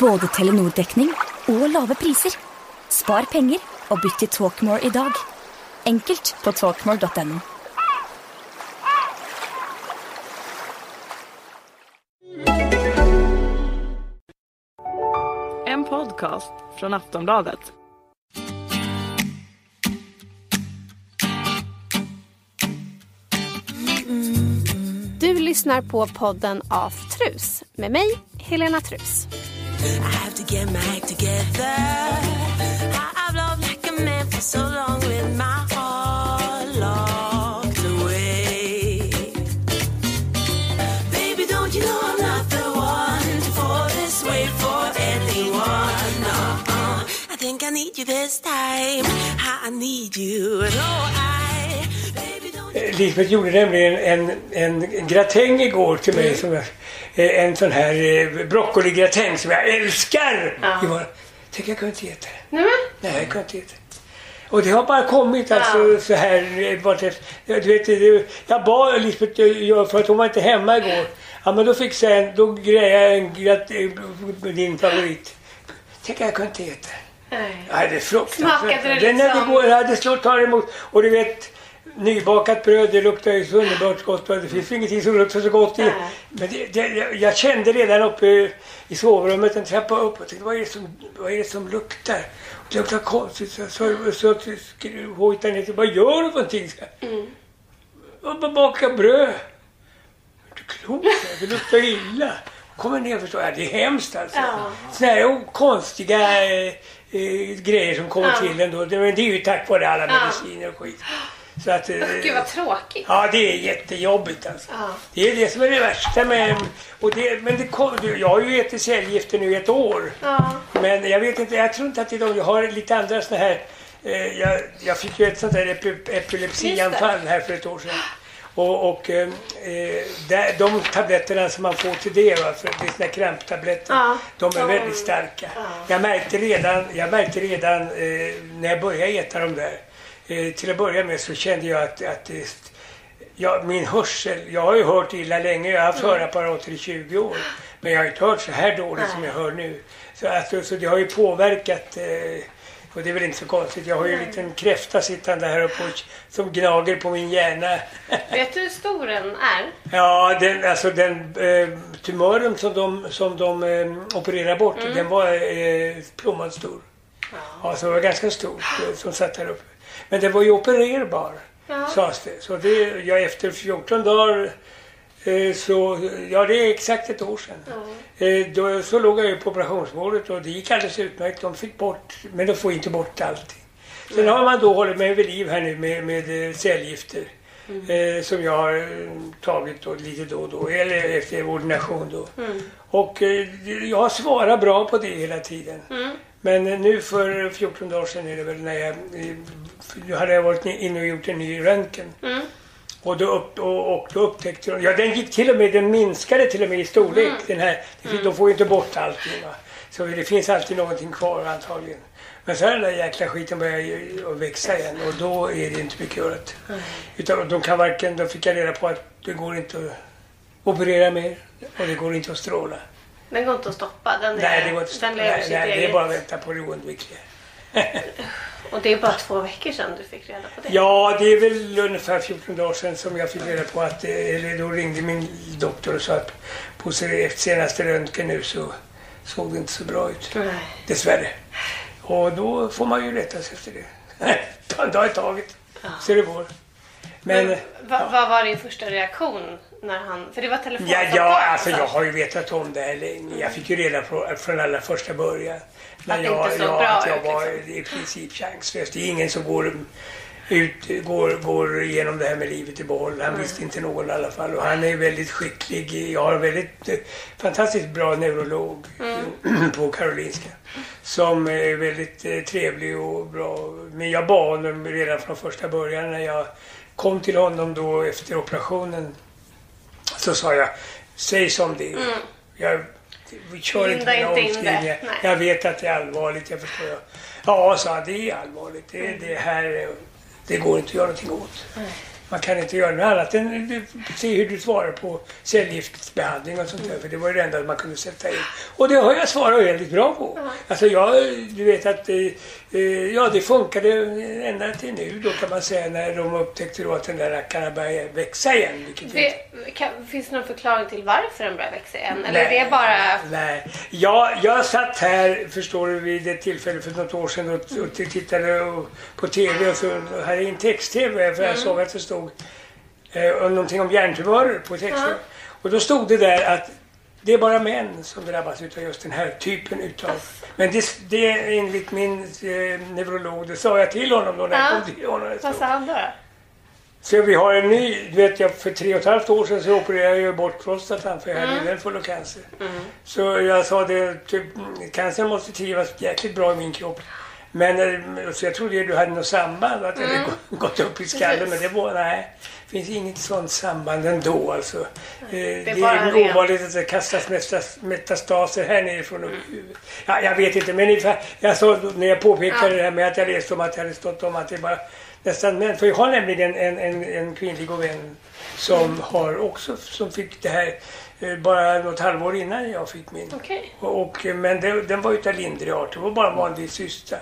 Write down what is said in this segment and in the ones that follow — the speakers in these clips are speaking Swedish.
Både Telenor-dekning og lave priser. Spar penger og bytt til Talkmore i dag. Enkelt på talkmore.no. En podcast från Aftonbladet. Du lyssnar på podden Aftrus med mig, Helena Trus. I have to get my act together. I- I've loved like a man for so long with my heart locked away. Baby, don't you know I'm not the one to fall this way for anyone? No, I think I need you this time. I need you. No, I, baby, don't you Lisbeth gjorde nämligen en, en gratäng igår till mig. Mm. Som jag, en sån här eh, broccoligratäng som jag älskar. Ja. Tänk jag kunde inte äta det. Men. Nej, jag kunde inte äta det. Och det har bara kommit alltså så här. eh, Du vet, jag bad Lisbeth eh, för att hon var inte hemma igår. Ja men då fixade jag en, då grejade jag en eh, din favorit. Tänk jag kunde inte äta det. Nej. Nej, det är fruktansvärt. Smakade det Den när det liksom- går, ja, det slår tar emot. Och du vet, nybakat bröd, det luktar ju så underbart gott. Det finns ingenting som luktar så gott. I. Men det, det, jag- jag kände redan uppe i, sovrummet, en trappa upp, och tänkte, vad är det som, vad är det som luktar? Och det luktar konstigt. Så, hojtade ner till, vad gör du för någonting? Mm. Jag bara bakar bröd. Du klok, det luktar illa. Kommer ner och förstår, ja, det är hemskt alltså. Ja. Sådana konstiga eh, eh, grejer som kommer Ja. till ändå. Men det är ju tack vare alla mediciner och skit. Så att, eh, Gud vad tråkigt. Ja, det är jättejobbigt alltså. Ja. Det är det som är det värsta med... Och det, men det kom, jag har ju ätit cellgifter nu i ett år. Ja. Men jag vet inte, jag tror inte att det är de. Jag har lite andra såna här... Eh, jag, jag fick ju ett sånt där epi, epilepsianfall här för ett år sedan. Och, och eh, där, de tabletterna som man får till det, va, för det är såna kramptabletter, Ja. de är Ja. väldigt starka. Jag märkte redan, jag märkte redan eh, när jag började äta dem där, eh, till att börja med så kände jag att, att Ja, min hörsel. Jag har ju hört illa länge. Jag har haft hörapparater i 20 år. Men jag har inte hört så här dåligt som jag hör nu. Så, alltså, så det har ju påverkat. Eh, och det är väl inte så konstigt. Jag har ju en liten kräfta sittande här uppe som gnager på min hjärna. Vet du hur stor den är? ja, den, alltså den eh, tumören som de, som de eh, opererar bort, den var eh, plommanstor. Ja, så den var ganska stor eh, som satt där uppe. Men den var ju opererbar, Ja. sades det. Så det, ja, efter 14 dagar eh, så, ja det är exakt ett år sedan. Eh, då, så låg jag ju på operationsbordet och det gick alldeles utmärkt. De fick bort, men de får inte bort allting. Sen har man då hållit mig vid liv här nu med, med eh, cellgifter. Eh, som jag har eh, tagit då, lite då och då, eller efter ordination då. Och eh, jag har svarat bra på det hela tiden. Men eh, nu för 14 dagar sedan är det väl när jag, eh, hade jag varit inne och gjort en ny röntgen. Och då, upp, och, och då upptäckte de, ja den gick till och med, den minskade till och med i storlek. Den här, De får ju inte bort allting va. Så det finns alltid någonting kvar antagligen. Men så har den där jäkla skiten börjat att växa igen och då är det inte mycket görat. Utan de kan varken, då fick jag reda på att det går inte att operera mer och det går inte att stråla. Den går inte att stoppa. Den, är, Nej, det går inte att stoppa. Nej, nej, det är bara att vänta på det oundvikliga. Och det är bara två veckor sedan du fick reda på det. Ja, det är väl ungefär 14 dagar sedan som jag fick reda på att, eh, eller då ringde min doktor och sa att på se- senaste röntgen nu så såg det inte så bra ut. Nej. Dessvärre. Och då får man ju rätta sig efter det. Ta en dag i taget. Så det går. Men, Men, vad, vad var din första reaktion när han... För det var ja, telefonsamtal. ja, alltså jag har ju vetat om det här länge. Jag fick ju reda på från allra första början. När Att jag, inte såg ja, bra att jag ut, var liksom. i princip chanslös. Det är ingen som går ut, går, går igenom det här med livet i behåll. Han visste inte någon i alla fall. Och han är väldigt skicklig. Jag har en väldigt eh, fantastiskt bra neurolog Mm. på Karolinska. Som är väldigt eh, trevlig och bra. Men jag bad honom redan från första början när jag kom till honom då efter operationen. Så sa jag, säg som det är. Jag, vi kör inte Mm. Linda inte in det. omskrivningar. Jag vet att det är allvarligt, jag förstår. Ja, sa han, det är allvarligt. Det, Mm. det här, det går inte att göra någonting åt. man kan inte göra något annat än se hur du svarar på cellgiftsbehandling och sånt där. För det var det enda man kunde sätta in. Och det har jag svarat väldigt bra på. Alltså jag, du vet att eh, ja, det funkade ända till nu då kan man säga när de upptäckte då att den där rackarna började växa igen. Det, kan, finns det någon förklaring till varför den börjar växa igen? Eller är det bara... Nej. Jag, jag satt här, förstår du, vid ett tillfälle för något år sedan och, och tittade på TV och så hade jag en text-TV för jag såg att det stod eh, någonting om hjärntumörer på texten. Och då stod det där att det är bara män som drabbas utav just den här typen utav... Men det, det är enligt min eh, neurolog, det sa jag till honom då när jag Ja. kom till honom. Vad sa han då? Så vi har en ny, du vet jag för tre och ett halvt år sedan så opererade jag bort prostatan för jag hade den full av cancer. Så jag sa det, typ, cancern måste trivas jäkligt bra i min kropp. Men eh, så jag trodde du hade något samband, att det hade gå- gått upp i skallen. Men det var, nej, finns inget sånt samband ändå alltså. Eh, Det är, bara ren- ovanligt att det kastas metas- metastaser här nerifrån huvudet. Ja, jag vet inte, men ungefär, jag sa då när jag påpekade det här med att jag läste om att jag hade stått om att det bara nästan män. För jag har nämligen en, en, en kvinnlig och vän som har också, som fick det här eh, bara något halvår innan jag fick min. Okej. Och, och, men det, den var utav lindrig art. Det var bara en vanlig cysta.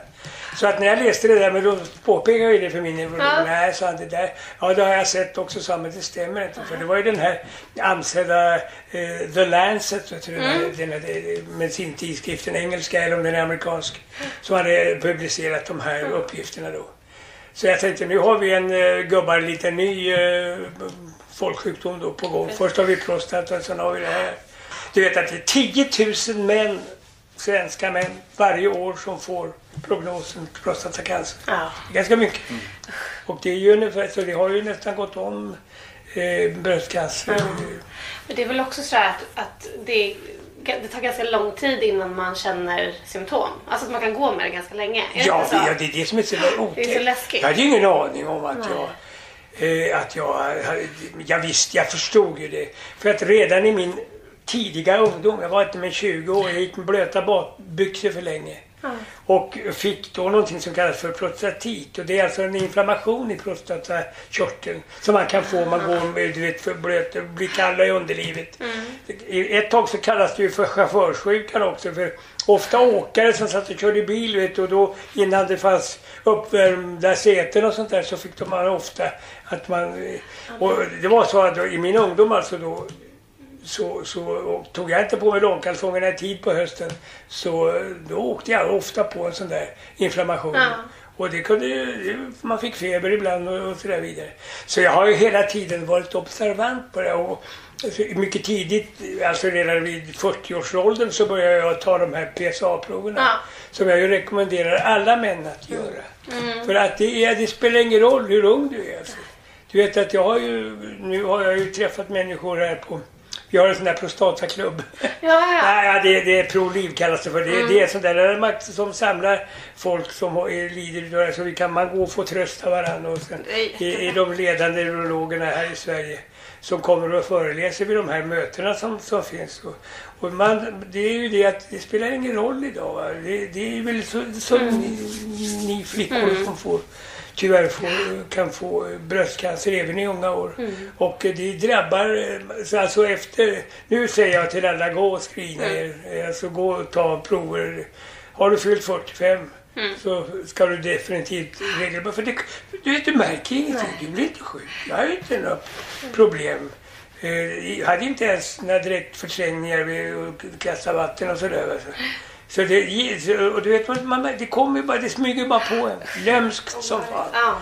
Så att när jag läste det där, men då påpekade jag det för min neurolog. Ja. Nej, sa han, det där, ja det har jag sett också, sa men det stämmer inte. För det var ju den här ansedda eh, The Lancet, vet du, den här, den här eh, medicintidskriften, engelska eller om den är amerikansk, som hade publicerat de här uppgifterna då. Så jag tänkte, nu har vi en uh, gubbar lite ny uh, folksjukdom då på gång. Först har vi prostata, sen har vi det här. Du vet att det är 10 000 män, svenska män, varje år som får prognosen prostatacancer. Ja. Ganska mycket. Och det är ju ungefär, så det har ju nästan gått om eh, bröstcancer. Men det är väl också så att, att det, det tar ganska lång tid innan man känner symptom. Alltså att man kan gå med det ganska länge. Är Ja, det, ja, det är det som är så otäckt. Det är så läskigt. Jag hade ju ingen aning om att jag... Eh, att jag, jag visste, jag förstod ju det. För att redan i min tidiga ungdom, jag var inte med 20 år, jag gick med blöta bakbyxor för länge. Och fick då någonting som kallas för prostatit. Och det är alltså en inflammation i prostatakörteln som man kan få om man går med du vet, för blöt och blir kall i underlivet. I Ett tag så kallas det ju för chaufförssjukan också. För ofta åkare som satt och körde bil vet, och då innan det fanns uppvärmda säten och sånt där så fick de ofta att man... Och det var så att i min ungdom alltså då så, så tog jag inte på mig långkalsongerna i tid på hösten så då åkte jag ofta på en sån där inflammation. Ja. Och det kunde man fick feber ibland och, och så där vidare. Så jag har ju hela tiden varit observant på det. Och alltså, mycket tidigt, alltså redan vid 40-årsåldern så började jag ta de här PSA-proverna. Ja. Som jag ju rekommenderar alla män att göra. För att det, är, det spelar ingen roll hur ung du är. Alltså. Du vet att jag har ju, nu har jag ju träffat människor här på vi har en sån där prostataklubb. Ja, ja. Nej, det, det är ProLiv kallas det för. Det, det är sånt där man, som samlar folk som har, är, lider av det. Så vi kan man gå och få trösta varandra. Och sen Det är är, de ledande urologerna här i Sverige som kommer och föreläser vid de här mötena som, som finns. Och, och man, det är ju det att det spelar ingen roll idag. Det, det är väl så, som ni, ni flickor som får tyvärr får, kan få bröstcancer även i unga år. Och det drabbar, så alltså efter, nu säger jag till alla, gå och screena er, Eh, alltså gå och ta prover. Har du fyllt 45 så ska du definitivt regelbundet, för det, du du märker ingenting, du blir inte sjuk. Jag har inte några problem. Eh, Jag hade inte ens några direktförträngningar vid att kasta vatten och sådär. Alltså. Så det, och du vet, man, det kommer bara, det smyger bara på en. Lömskt som fan.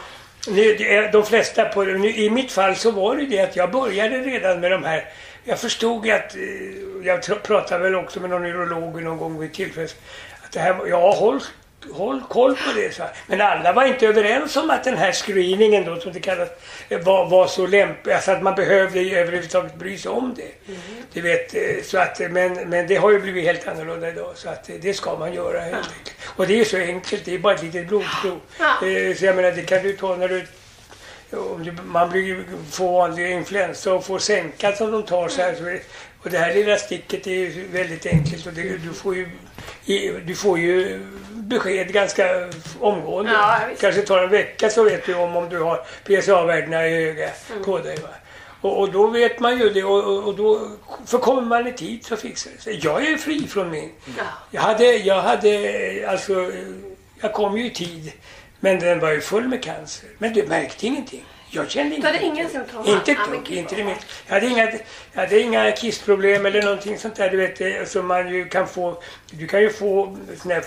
Nu, de flesta på nu, I mitt fall så var det det att jag började redan med de här. Jag förstod att, eh, jag pratade väl också med någon neurolog någon gång vid tillfälle, att det här, var- ja håll, håll koll på det. Så. här. Men alla var inte överens om att den här screeningen då, som det kallas, var, var så lämplig, alltså att man behövde ju överhuvudtaget bry sig om det. Du vet, eh, så att, men, men det har ju blivit helt annorlunda idag så att eh, det ska man göra helt enkelt. Och det är så enkelt, det är bara ett litet blodprov. Eh, Så jag menar, det kan du ta när du om du, man blir ju- får vanlig influensa och får sänka som de tar så här. Så, och det här lilla sticket är ju väldigt enkelt och det, du får ju du får ju besked ganska omgående. Ja. Kanske tar en vecka så vet du om, om du har PSA-värdena i höga Mm. på dig. Och, och då vet man ju det och, och, och då, för kommer man i tid så fixar det sig. Jag är fri från min. Ja. Jag hade, jag hade, alltså, jag kom ju i tid. Men den var ju full med cancer. Men du märkte ingenting. Jag kände Du hade inga symptom? Inte ett dugg. Inte det minsta. Jag hade inga, jag hade inga kissproblem eller någonting sånt där. Du vet, det, som man ju kan få. Du kan ju få sån här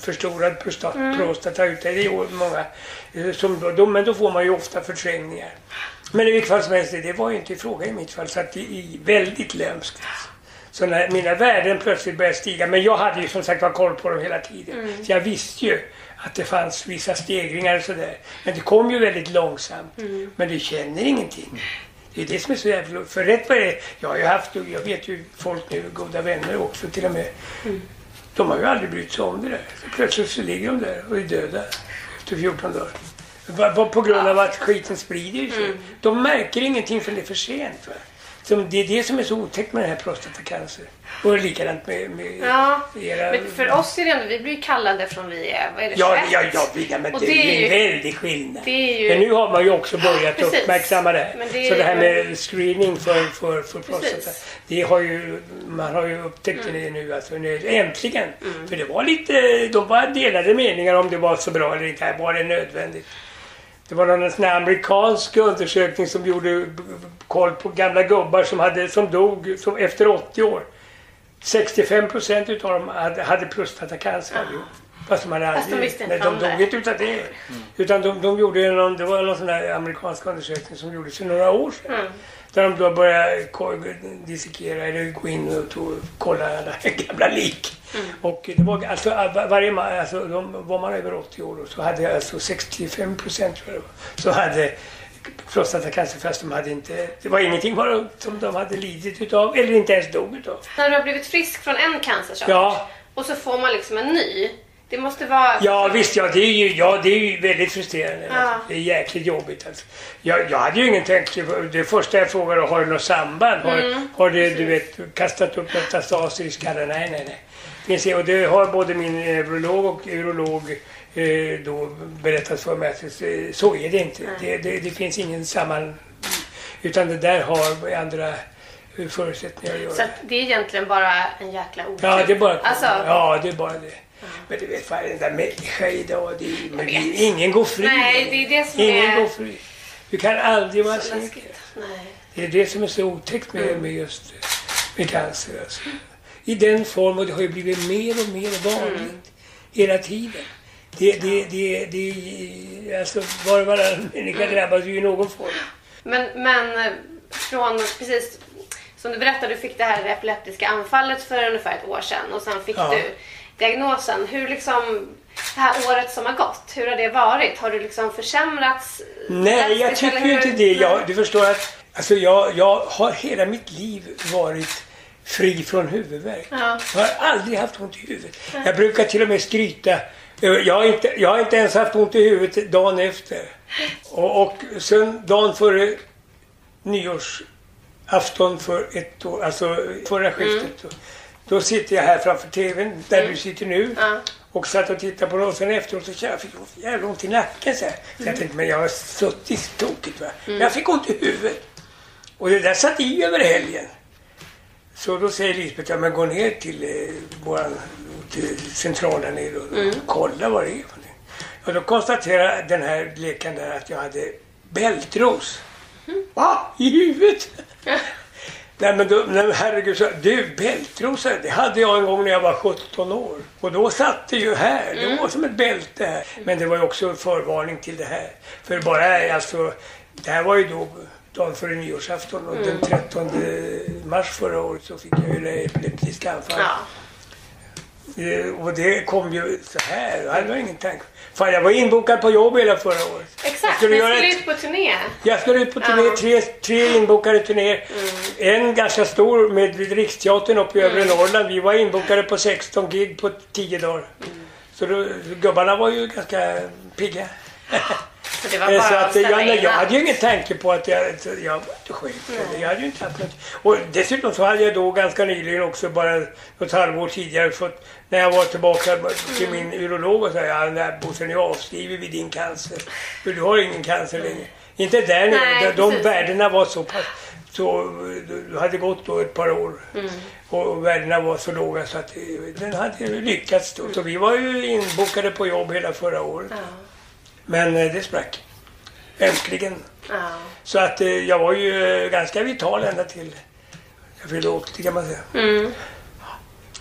förstorad prostat, Mm. prostata ut. Det är många. eh, Som då, då, men då får man ju ofta förträngningar. Men i vilket fall som helst, det var ju inte i fråga i mitt fall. Så att det är väldigt lömskt. Så när mina värden plötsligt började stiga, men jag hade ju som sagt var koll på dem hela tiden. Mm. Så jag visste ju att det fanns vissa stegringar och sådär. Men det kom ju väldigt långsamt. Mm. Men du känner ingenting. Det är det som är så jävla... För rätt vad det är, jag har ju haft, jag vet ju folk nu, goda vänner också till och med. Mm. De har ju aldrig brytt sig om det där. Så plötsligt så ligger de där och är döda efter 14 dagar. På grund av att skiten sprider sig. Mm. De märker ingenting förrän det är för sent. Va? Så det är det som är så otäckt med den här prostatacancer. Och likadant med, med Ja, era... men för oss är det ändå, vi blir ju kallade från vi är, vad är det, 21? Ja, ja, ja, ja men Och det, är ju- en väldig skillnad. ju- Men nu har man ju också börjat Precis. uppmärksamma det det Så det här med screening för, för, för prostata. Precis. Det har ju, man har ju upptäckt det nu, alltså, nu äntligen. Mm. För det var lite, de var delade meningar om det var så bra eller inte. Var det nödvändigt? Det var någon sån här amerikansk undersökning som gjorde koll på gamla gubbar som, hade, som dog som efter 80 år. 65 procent utav dem hade, hade prostatacancer allihop. Fast de hade Fast de aldrig... visste inte nej, de om det. dog inte utav det. Utan de, de gjorde någon, det var någon sån där amerikansk undersökning som gjordes för några år sedan. Mm. Där de då började dissekera eller gå in och tog, kolla alla gamla lik. Mm. Och det var alltså var- varje man, alltså de, var man över 80 år då, så hade alltså 65 procent tror jag var, så hade prostatacancer fast de hade inte, det var ingenting bara som de hade lidit utav eller inte ens dog utav. När du har blivit frisk från en cancersort Ja. och så får man liksom en ny. Det måste vara... Ja visst, ja det är ju, ja, det är ju väldigt frustrerande. Ja. Alltså. Det är jäkligt jobbigt. Alltså. Jag, jag hade ju ingen tanke på, det första jag frågade har du något samband? Har, Mm. har det du vet, kastat upp metastaser i skallen? Nej, nej, nej. Finns det, och det har både min neurolog och urolog eh, då berättat för mig att så är det inte. Det, det, det finns ingen samman... Utan det där har andra förutsättningar att göra. Så att det är egentligen bara en jäkla otur. Ja, det är bara, Alltså, ja, det är bara det. Men du vet, varenda människa idag, det är, men det, ingen går fri. Nej, det är det som ingen är- går fri. Du kan aldrig vara säker. Det är det som är så otäckt med, Mm. med just med cancer. Alltså. I den form, och det har ju blivit mer och mer vanligt Mm. hela tiden. Det, det, det, det, alltså var och varannan människa Mm. drabbas ju i någon form. Men, men från precis som du berättade, du fick det här epileptiska anfallet för ungefär ett år sedan och sen fick Ja. du diagnosen. Hur liksom det här året som har gått, hur har det varit? Har du liksom försämrats? Nej, jag tycker hur? inte det. Jag, du förstår att alltså jag, jag har hela mitt liv varit fri från huvudvärk. Ja. Jag har aldrig haft ont i huvudet. Jag brukar till och med skryta. Jag har inte, jag har inte ens haft ont i huvudet dagen efter. Och, och sen dagen före nyårsafton för ett år, alltså förra skiftet. Då, då sitter jag här framför TVn där du sitter nu. Ja. Och satt och tittade på det och sen efteråt så jag fick jag jävla ont i nacken. Så, här. så jag tänkte, men jag har suttit tokigt va. Jag fick ont i huvudet. Och det där satt i över helgen. Så då säger Lisbeth, ja men gå ner till, eh, våran, till centralen ner och kolla vad det är för någonting. Och då konstaterade den här läkaren där att jag hade bältros. Va? I huvudet? Nej men, då, nej, men herregud, så, du bältros, det hade jag en gång när jag var 17 år. Och då satt det ju här, det var som ett bälte här. Men det var ju också en förvarning till det här. För bara alltså, det här var ju då dagen före nyårsafton och den 13 mars förra året så fick jag ju det epileptiska anfall. Ja. Eh, Och det kom ju så här, jag hade ingen tanke. Fan, jag var inbokad på jobb hela förra året. Jag Exakt, skulle ni göra skulle ett- ut på turné. jag skulle ut på turné, Ja. tre, tre inbokade turnéer. En ganska stor med Riksteatern uppe i övre Norrland. Vi var inbokade på 16 gig på 10 dagar. Så då, gubbarna var ju ganska pigga. Så Eh, bara Så att att, eh, jag, jag hade ju ingen tanke på att jag, jag var inte sjuk. eller Jag hade inte haft något. Och dessutom så hade jag då ganska nyligen också, bara något halvår tidigare, fått, när jag var tillbaka till Mm. min urolog och sa ja, Bosse nu avskriver vi din cancer. För du har ingen cancer längre. Inte där nu. Nej, De, precis. värdena var så pass så det hade gått då ett par år Mm. och värdena var så låga så att eh, den hade lyckats då. Så vi var ju inbokade på jobb hela förra året. Ja. Men eh, det sprack. Äntligen. Ja. Så att eh, jag var ju eh, ganska vital ända till jag fyllde 80 kan man säga. Mm.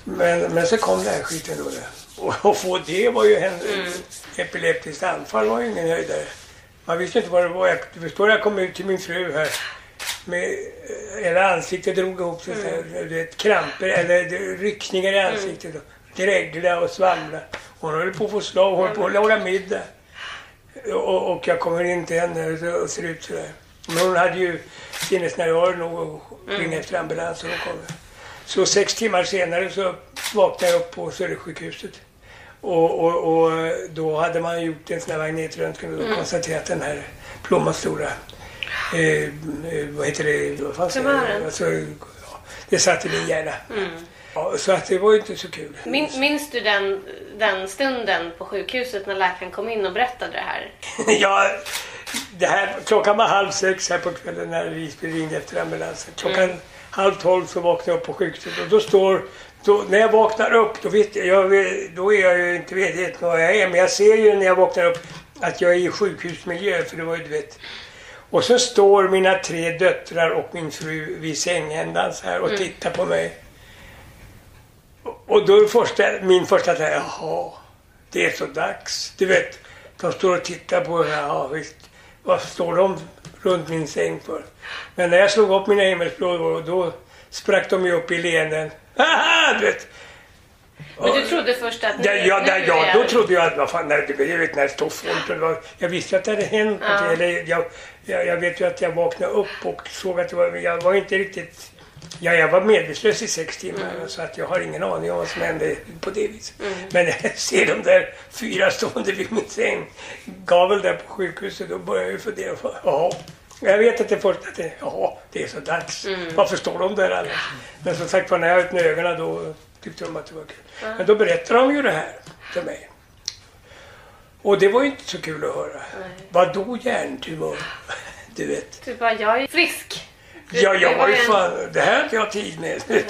Men, men så kom den här skiten då. Och att få det var ju en Mm. epileptiskt anfall var ju ingen höjdare. Man visste inte vad det var. Du förstår, jag kom ut till min fru här med hela ansiktet drog ihop sig. Mm. Mm. Du vet, kramper eller ryckningar i ansiktet. och Dregla och svamla. Hon höll på att få slag, hon höll på att laga middag. Och, och jag kommer in till henne och ser ut sådär. Men hon hade ju sinnesnärvaro nog att ringa efter ambulans och kom. Så sex timmar senare så vaknade jag upp på Södersjukhuset. Och, och, och då hade man gjort en sån här magnetröntgen och då konstaterat den här plommastora, eh, eh, vad heter det, vad fan säger jag? Tumören. Alltså, ja, det satt i min hjärna. Ja, så att det var ju inte så kul. Min, minns du den, den stunden på sjukhuset när läkaren kom in och berättade det här? Ja, det här, klockan var halv sex här på kvällen när Visby ringde efter ambulansen. Klockan halv tolv så vaknade jag upp på sjukhuset och då står då, när jag vaknar upp, då, vet jag, då är jag ju inte medveten om vad jag är, men jag ser ju när jag vaknar upp att jag är i sjukhusmiljö, för det var ju du vet. Och så står mina tre döttrar och min fru vid sängändan så här och tittar på mig. Och- då är första, min första tanke, jaha, det är så dags. Du vet, de står och tittar på, ja visst, vad står de runt min säng för? Men när jag slog upp mina himmelsblå då, då sprack de ju upp i leenden. Haha, du vet. Men du trodde först att... Ja, ja, ja, ja, då trodde jag att, vad fan, det, jag vet när det stod folk jag visste att det hade hänt Ja. Eller, jag, jag, jag vet ju att jag vaknade upp och såg att det var, jag var inte riktigt, ja, jag var medvetslös i sex timmar så att jag har ingen aning om vad som hände på det viset. Men när jag ser de där fyra stående vid min säng, gavel där på sjukhuset, då börjar jag ju fundera på, jaha. Jag vet att det först att det, jaha, det är så dags. Varför står de där alla? Men som sagt var, när jag öppnade ögonen då tyckte de att det var kul. Men då berättade de ju det här för mig. Och det var ju inte så kul att höra. Vad då hjärntumör? Du vet. Du bara, jag är frisk. Ja, jag var ju fan, det här har inte jag tid med.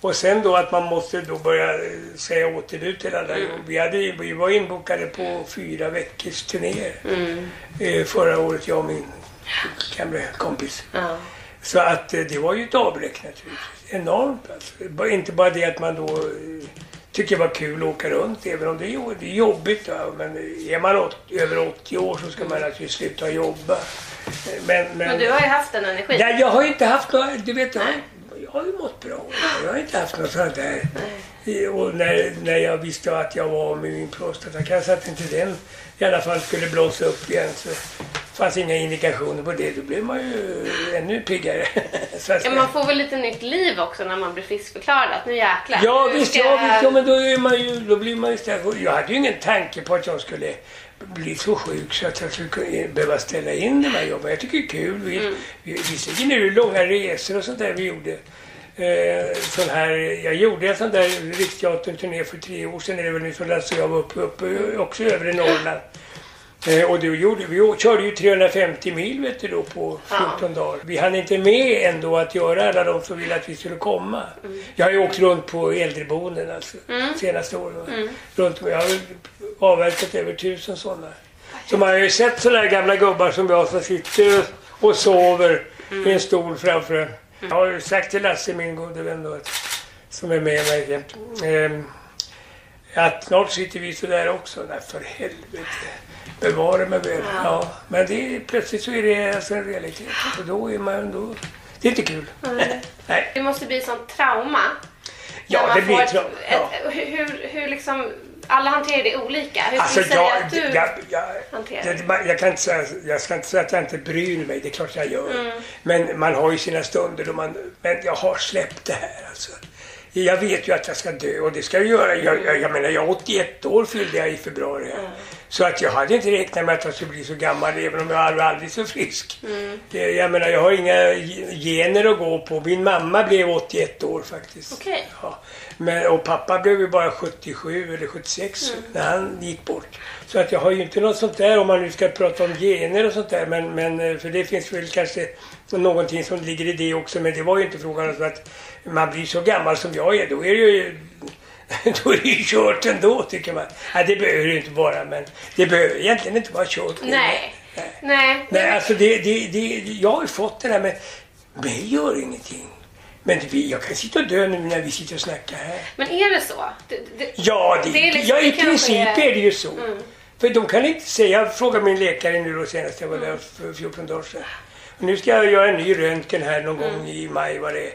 Och sen då att man måste då börja eh, säga återbud till alla Mm. Vi, hade, vi var inbokade på fyra veckors turnéer Mm. eh, förra året, jag och min gamla kompis. Ja. Så att eh, det var ju ett avbräck naturligtvis. Enormt alltså. Inte bara det att man då tycker det var kul att åka runt, även om det är, jobbigt. Men är man åt, över 80 år så ska man naturligtvis sluta jobba. Men, men, Men du har ju haft den energin. Nej, jag har ju inte haft några, du vet, jag, jag har ju mått bra. Jag har inte haft något sånt där. Och när, när jag visste att jag var med min prostatacancer, att inte den i alla fall skulle blåsa upp igen. Så fanns inga indikationer på det. Då blev man ju ännu piggare. Så Ja, man får väl lite nytt liv också när man blir friskförklarad. Att nu jäklar. Ja nu visst, ska ja, visst, ja men då, är man ju, då blir man ju istället... Jag hade ju ingen tanke på att jag skulle bli så sjuk så att jag skulle behöva ställa in de här jobben. Jag tycker det är kul. Vi, Mm. vi, visserligen är det långa resor och sånt där vi gjorde. Eh, sån här, jag gjorde en sån där Riksteatern-turné för tre år sedan. Är det väl nu som Lasse och jag var uppe, uppe också i övre Norrland. Eh, och då gjorde, vi körde ju 350 mil vet du, då på 14 dagar. Vi hann inte med ändå att göra alla de som ville att vi skulle komma. Jag har ju åkt runt på äldreboenden alltså, senaste åren. Runt, jag har avverkat över tusen sådana. Så man har ju sett sådana här gamla gubbar som jag som sitter och sover i en stol framför en. Jag har ju sagt till Lasse, min gode vän då, att, som är med mig jämt, ehm, att snart sitter vi så där också. Nej, för helvete. Bevara mig väl. Ja. Men det, är- plötsligt så är det alltså en realitet. Och då är man... Då, det är inte kul. Nej. Det måste bli sånt trauma. Ja, det blir ett- trauma, ja. ett- Hur, hur, liksom... Alla hanterar det olika. Hur Alltså skulle jag, att du jag, jag, hanterar det, jag, kan inte säga, jag ska inte säga att jag inte bryr mig, det är klart jag gör. Mm. Men man har ju sina stunder då man, men jag har släppt det här alltså. Jag vet ju att jag ska dö och det ska jag göra. Jag, jag, jag menar, jag är 81 år fyllde jag i februari. här. Så att jag hade inte räknat med att jag skulle bli så gammal även om jag var aldrig så frisk. Det, jag menar, jag har inga gener att gå på. Min mamma blev 81 år faktiskt. Okej. Ja. Men, och pappa blev ju bara 77 eller 76 när han gick bort. Så att jag har ju inte något sånt där om man nu ska prata om gener och sånt där. Men, men eh, för det finns väl kanske någonting som ligger i det också. Men det var ju inte frågan om att man blir så gammal som jag är. Då är det ju då är det ju kört ändå tycker man. Nej, det behöver det inte vara. Men det behöver egentligen inte vara kört. Nej. Nej. Nej. Nej, alltså det, det, det, jag har ju fått det där med mig gör ingenting. Men det, jag kan sitta och dö nu när vi sitter och snackar här. Men är det så? Det, det, Ja, det, Det är liksom- ja i princip är- Mm. är det ju så. För de kan inte säga, jag frågade min läkare nu då senast jag var där för 14 dagar sedan. Och nu ska jag göra en ny röntgen här någon gång i maj vad det är.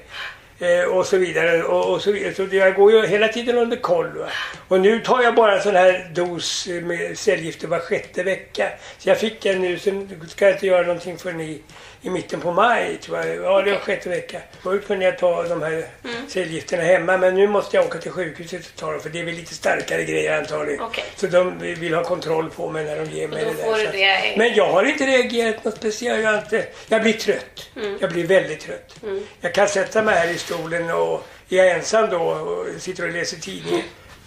Eh, och så vidare. Och, och så vidare. Så jag går ju hela tiden under koll. Va? Och nu tar jag bara en sån här dos med cellgifter var sjätte vecka. Så jag fick en nu, sen ska jag inte göra någonting förrän i, i mitten på maj. Tror jag. Ja, det var sjätte vecka. Förut kunde jag ta de här cellgifterna hemma men nu måste jag åka till sjukhuset och ta dem för det är väl lite starkare grejer antagligen. Okej. Så de vill ha kontroll på mig när de ger mig det där. det Men jag har inte reagerat något speciellt. Jag, inte, jag blir trött. Mm. Jag blir väldigt trött. Jag kan sätta mig här i stolen och är jag ensam då och sitter och läser tidningen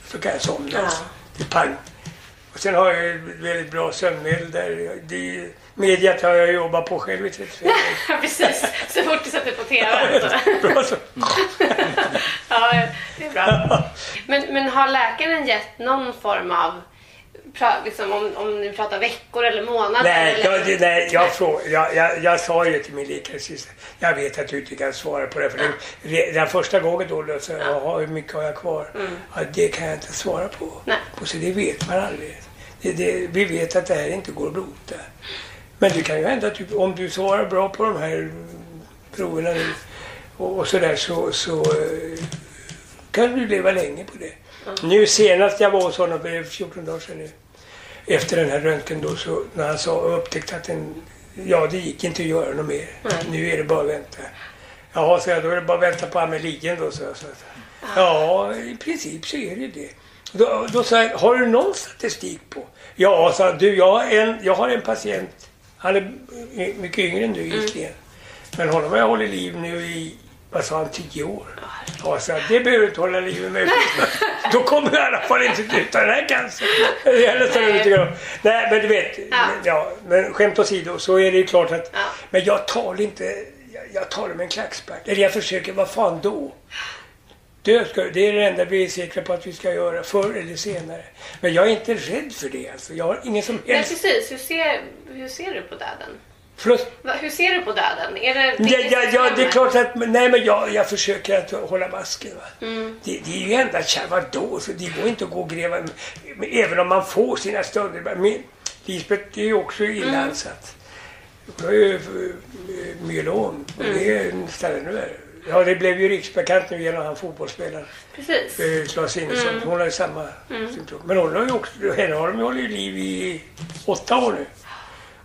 så kan jag somna. Ja. Alltså. Det är pang. Och sen har jag väldigt bra sömnmedel där. Det, mediet har jag jobbat på själv i 35 år. Ja, precis. Så fort du sätter på TV. Så. Bra så. Ja, det är bra. Men, men har läkaren gett någon form av, pra- liksom, om, om ni pratar veckor eller månader? Nej, eller? jag, nej jag, frå, jag, jag, jag sa ju till min läkare sist, jag vet att du inte kan svara på det. För det, re- den första gången då, då så, jaha, hur mycket har jag kvar? Ja, det kan jag inte svara på. Nej. på så det vet man aldrig. Det, det, vi vet att det här inte går att bota. Men det kan ju hända att du, om du svarar bra på de här proverna nu och, och sådär så, så eh, kan du leva länge på det. Nu senast jag var hos honom, är 14 dagar sedan nu, efter den här röntgen då, så när han sa och upptäckte att den, ja det gick inte att göra något mer. Nu är det bara att vänta. Jaha, så jag, då är det bara att vänta på amelien då, så jag. Så att, ja, i princip så är det det. Då, då sa jag, har du någon statistik på? Ja, sa du, jag har en, jag har en patient, han är mycket yngre än du egentligen. Men honom har jag hållit liv nu i, vad sa han, tio år. Ja, så det behöver du inte hålla liv med. Då kommer jag i alla fall inte ut av den här cancern. Om. Nej, men du vet. Ja. Ja. men skämt åsido så är det ju klart att... Ja. Men jag talar inte... Jag, jag talar med en klackspark. Eller jag försöker, vad fan då? Dö ska, det är det enda vi är säkra på att vi ska göra, förr eller senare. Men jag är inte rädd för det alltså. Jag har ingen som Nej, helst... precis. Hur ser, hur ser du på döden? Förlåt? Hur ser du på döden? Är det, Ja, det ja, ja, det är klart att... Nej, men jag, jag försöker att hålla masken. Mm. Det, det är ju enda kär, vadå? Så det går inte att gå och gräva... Även om man får sina stunder. Men Lisbeth är ju också illa Mm. ansatt. Hon har ju myelom. Och det är Mm. en ställe nu. är- Ja, det blev ju riksbekant nu genom han fotbollsspelaren. Precis. eh, Claes Innesson. Mm. Hon har ju samma symptom. Men hon har ju också, henne har de ju hållit liv i åtta år nu.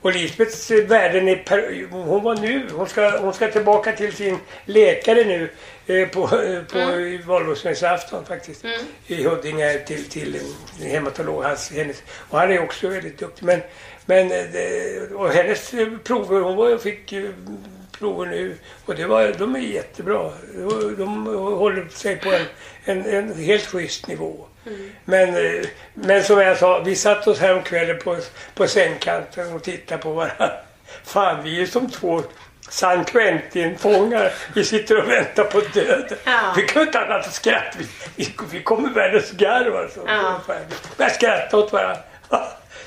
Och Lisbeths värden är per, hon var nu, hon ska, hon ska tillbaka till sin läkare nu eh, på, eh, på mm. valborgsmässoafton faktiskt. I Huddinge till, till en hematolog. Hans, hennes, och han är också väldigt duktig. Men, men eh, och hennes prover, hon var, fick prover nu och det var, de är jättebra. De, de håller sig på en, en, en helt schysst nivå. Men, eh, men som jag sa, vi satt oss häromkvällen på, på sängkanten och tittade på varandra. Fan, vi är som två San Quentin-fångar. Vi sitter och väntar på döden. Ja. Vi kan inte annat än skratta. Vi, vi, vi kommer världens garv alltså. Ja. Börjar skratta åt varandra.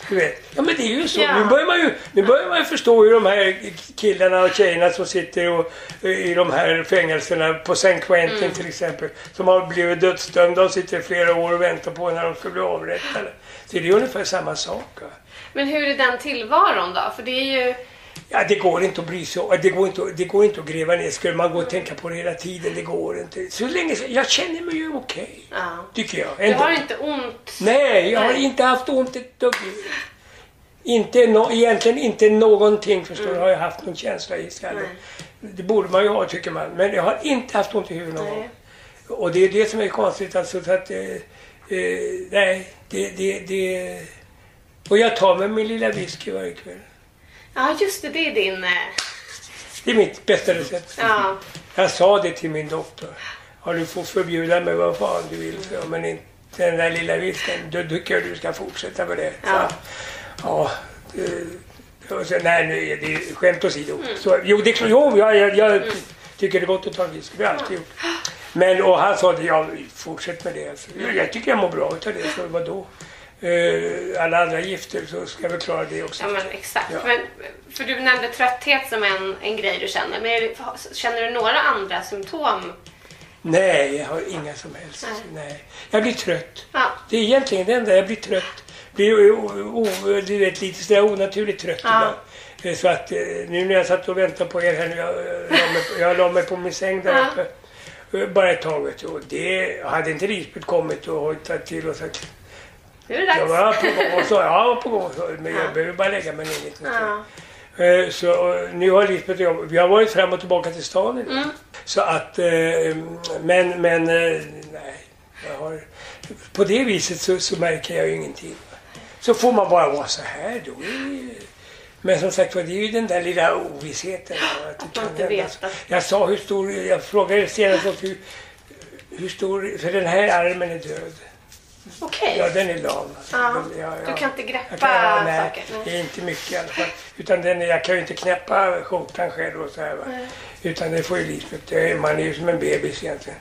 Du vet. Ja men det är ju så. Ja. Nu, börjar man ju, nu börjar man ju förstå hur de här killarna och tjejerna som sitter och, i de här fängelserna på San Quentin Mm. till exempel. Som har blivit dödsdömda och sitter flera år och väntar på när de ska bli avrättade. Så det är ungefär samma sak. Va? Men hur är den tillvaron då? För det är ju... Ja, det går inte att bry sig om. Det går inte, det går inte att gräva ner. Skulle man gå och tänka på det hela tiden, det går inte. Så länge, jag känner mig ju okej. Ja. Tycker jag. Du Ändå. har inte ont? Nej, jag har Nej. inte haft ont ett dugg. Inte no, egentligen inte någonting förstår du, har jag haft någon känsla i skallen. Nej. Det borde man ju ha tycker man. Men jag har inte haft ont i huvudet någon gång. Och det är det som är konstigt alltså. Så att, eh, eh, nej, det, det, det... Och jag tar med min lilla whisky varje kväll. Ja, just det. Det är din... eh, Det är mitt bästa recept. Ja. Jag sa det till min doktor. Ja, du får förbjuda mig vad fan du vill, så, men inte den där lilla whiskyn. Då tycker jag du ska fortsätta med det. Så, Ja. ja. eh, och så, nej, nu är det skämt åsido. Så, jo, det är klart. Jo, jag, jag, jag tycker det är gott att ta en whisky. Det har jag alltid gjort. Men, och han sa det, ja, fortsätt med det. Alltså, jag, jag tycker jag mår bra utav det. Så vadå? Eh, alla andra gifter så ska väl klara det också. Ja, men exakt. Ja. Men, för du nämnde trötthet som en, en grej du känner. Men det, känner du några andra symptom? Nej, jag har inga som helst. Nej. Jag blir trött. Ja. Det är egentligen det enda. Jag blir trött. Blir o, o, du vet, lite sådär onaturligt trött Ja. ibland. Eh, Så att eh, nu när jag satt och väntade på er här jag, eh, mig, jag la mig på min säng där uppe. Bara ett tag. Och det hade inte Lisbeth kommit och hojtat till och sagt Nu är det dags. jag var på gång och var på gång och så, men jag behöver bara lägga mig ner lite. Ja. Eh, Så eh, nu har Lisbeth och jag, vi har varit fram och tillbaka till stan idag. Mm. Så att, eh, men, men eh, nej. Jag har, på det viset så, så märker jag ju ingenting. Så får man bara vara så här då. är det- Men som sagt var, det är ju den där lilla ovissheten. Att det man kan inte hända. vet att- Jag sa hur stor, jag frågade senast också hur, hur stor, för den här armen är död. Okej. Ja, den är lam. alltså. Ja. Den- ja, Du kan inte greppa Jag kan, nej, saker. Nej. Det är inte mycket i alla fall. Utan den, jag kan ju inte knäppa skjortan själv och så här. Va? Utan det får ju Lisbeth. Det Man är ju som en bebis egentligen.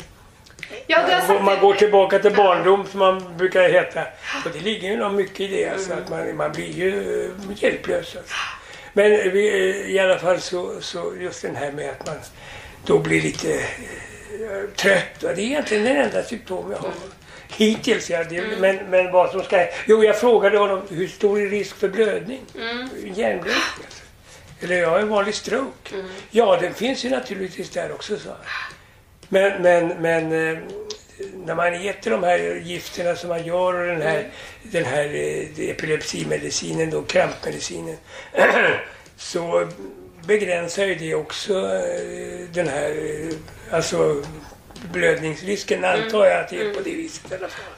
Ja, Man det. går tillbaka till barndom som man brukar heta. Och det ligger ju nog mycket i det. Alltså, att man, man blir ju eh, hjälplös. Alltså. Men vi, eh, i alla fall så, så just den här med att man då blir lite eh, trött. Det är egentligen den enda symptom jag har. Hittills, ja. Det, men, men vad som ska... Jo, jag frågade honom hur stor är risk för blödning? Hjärnblödning alltså. Eller jag en vanlig stroke. Ja, den finns ju naturligtvis där också, han. Men, men, men eh, när man äter de här gifterna som man gör och den här, den här eh, epilepsimedicinen, då, krampmedicinen, så begränsar ju det också eh, den här, alltså blödningsrisken antar jag att det är på det viset i alla fall.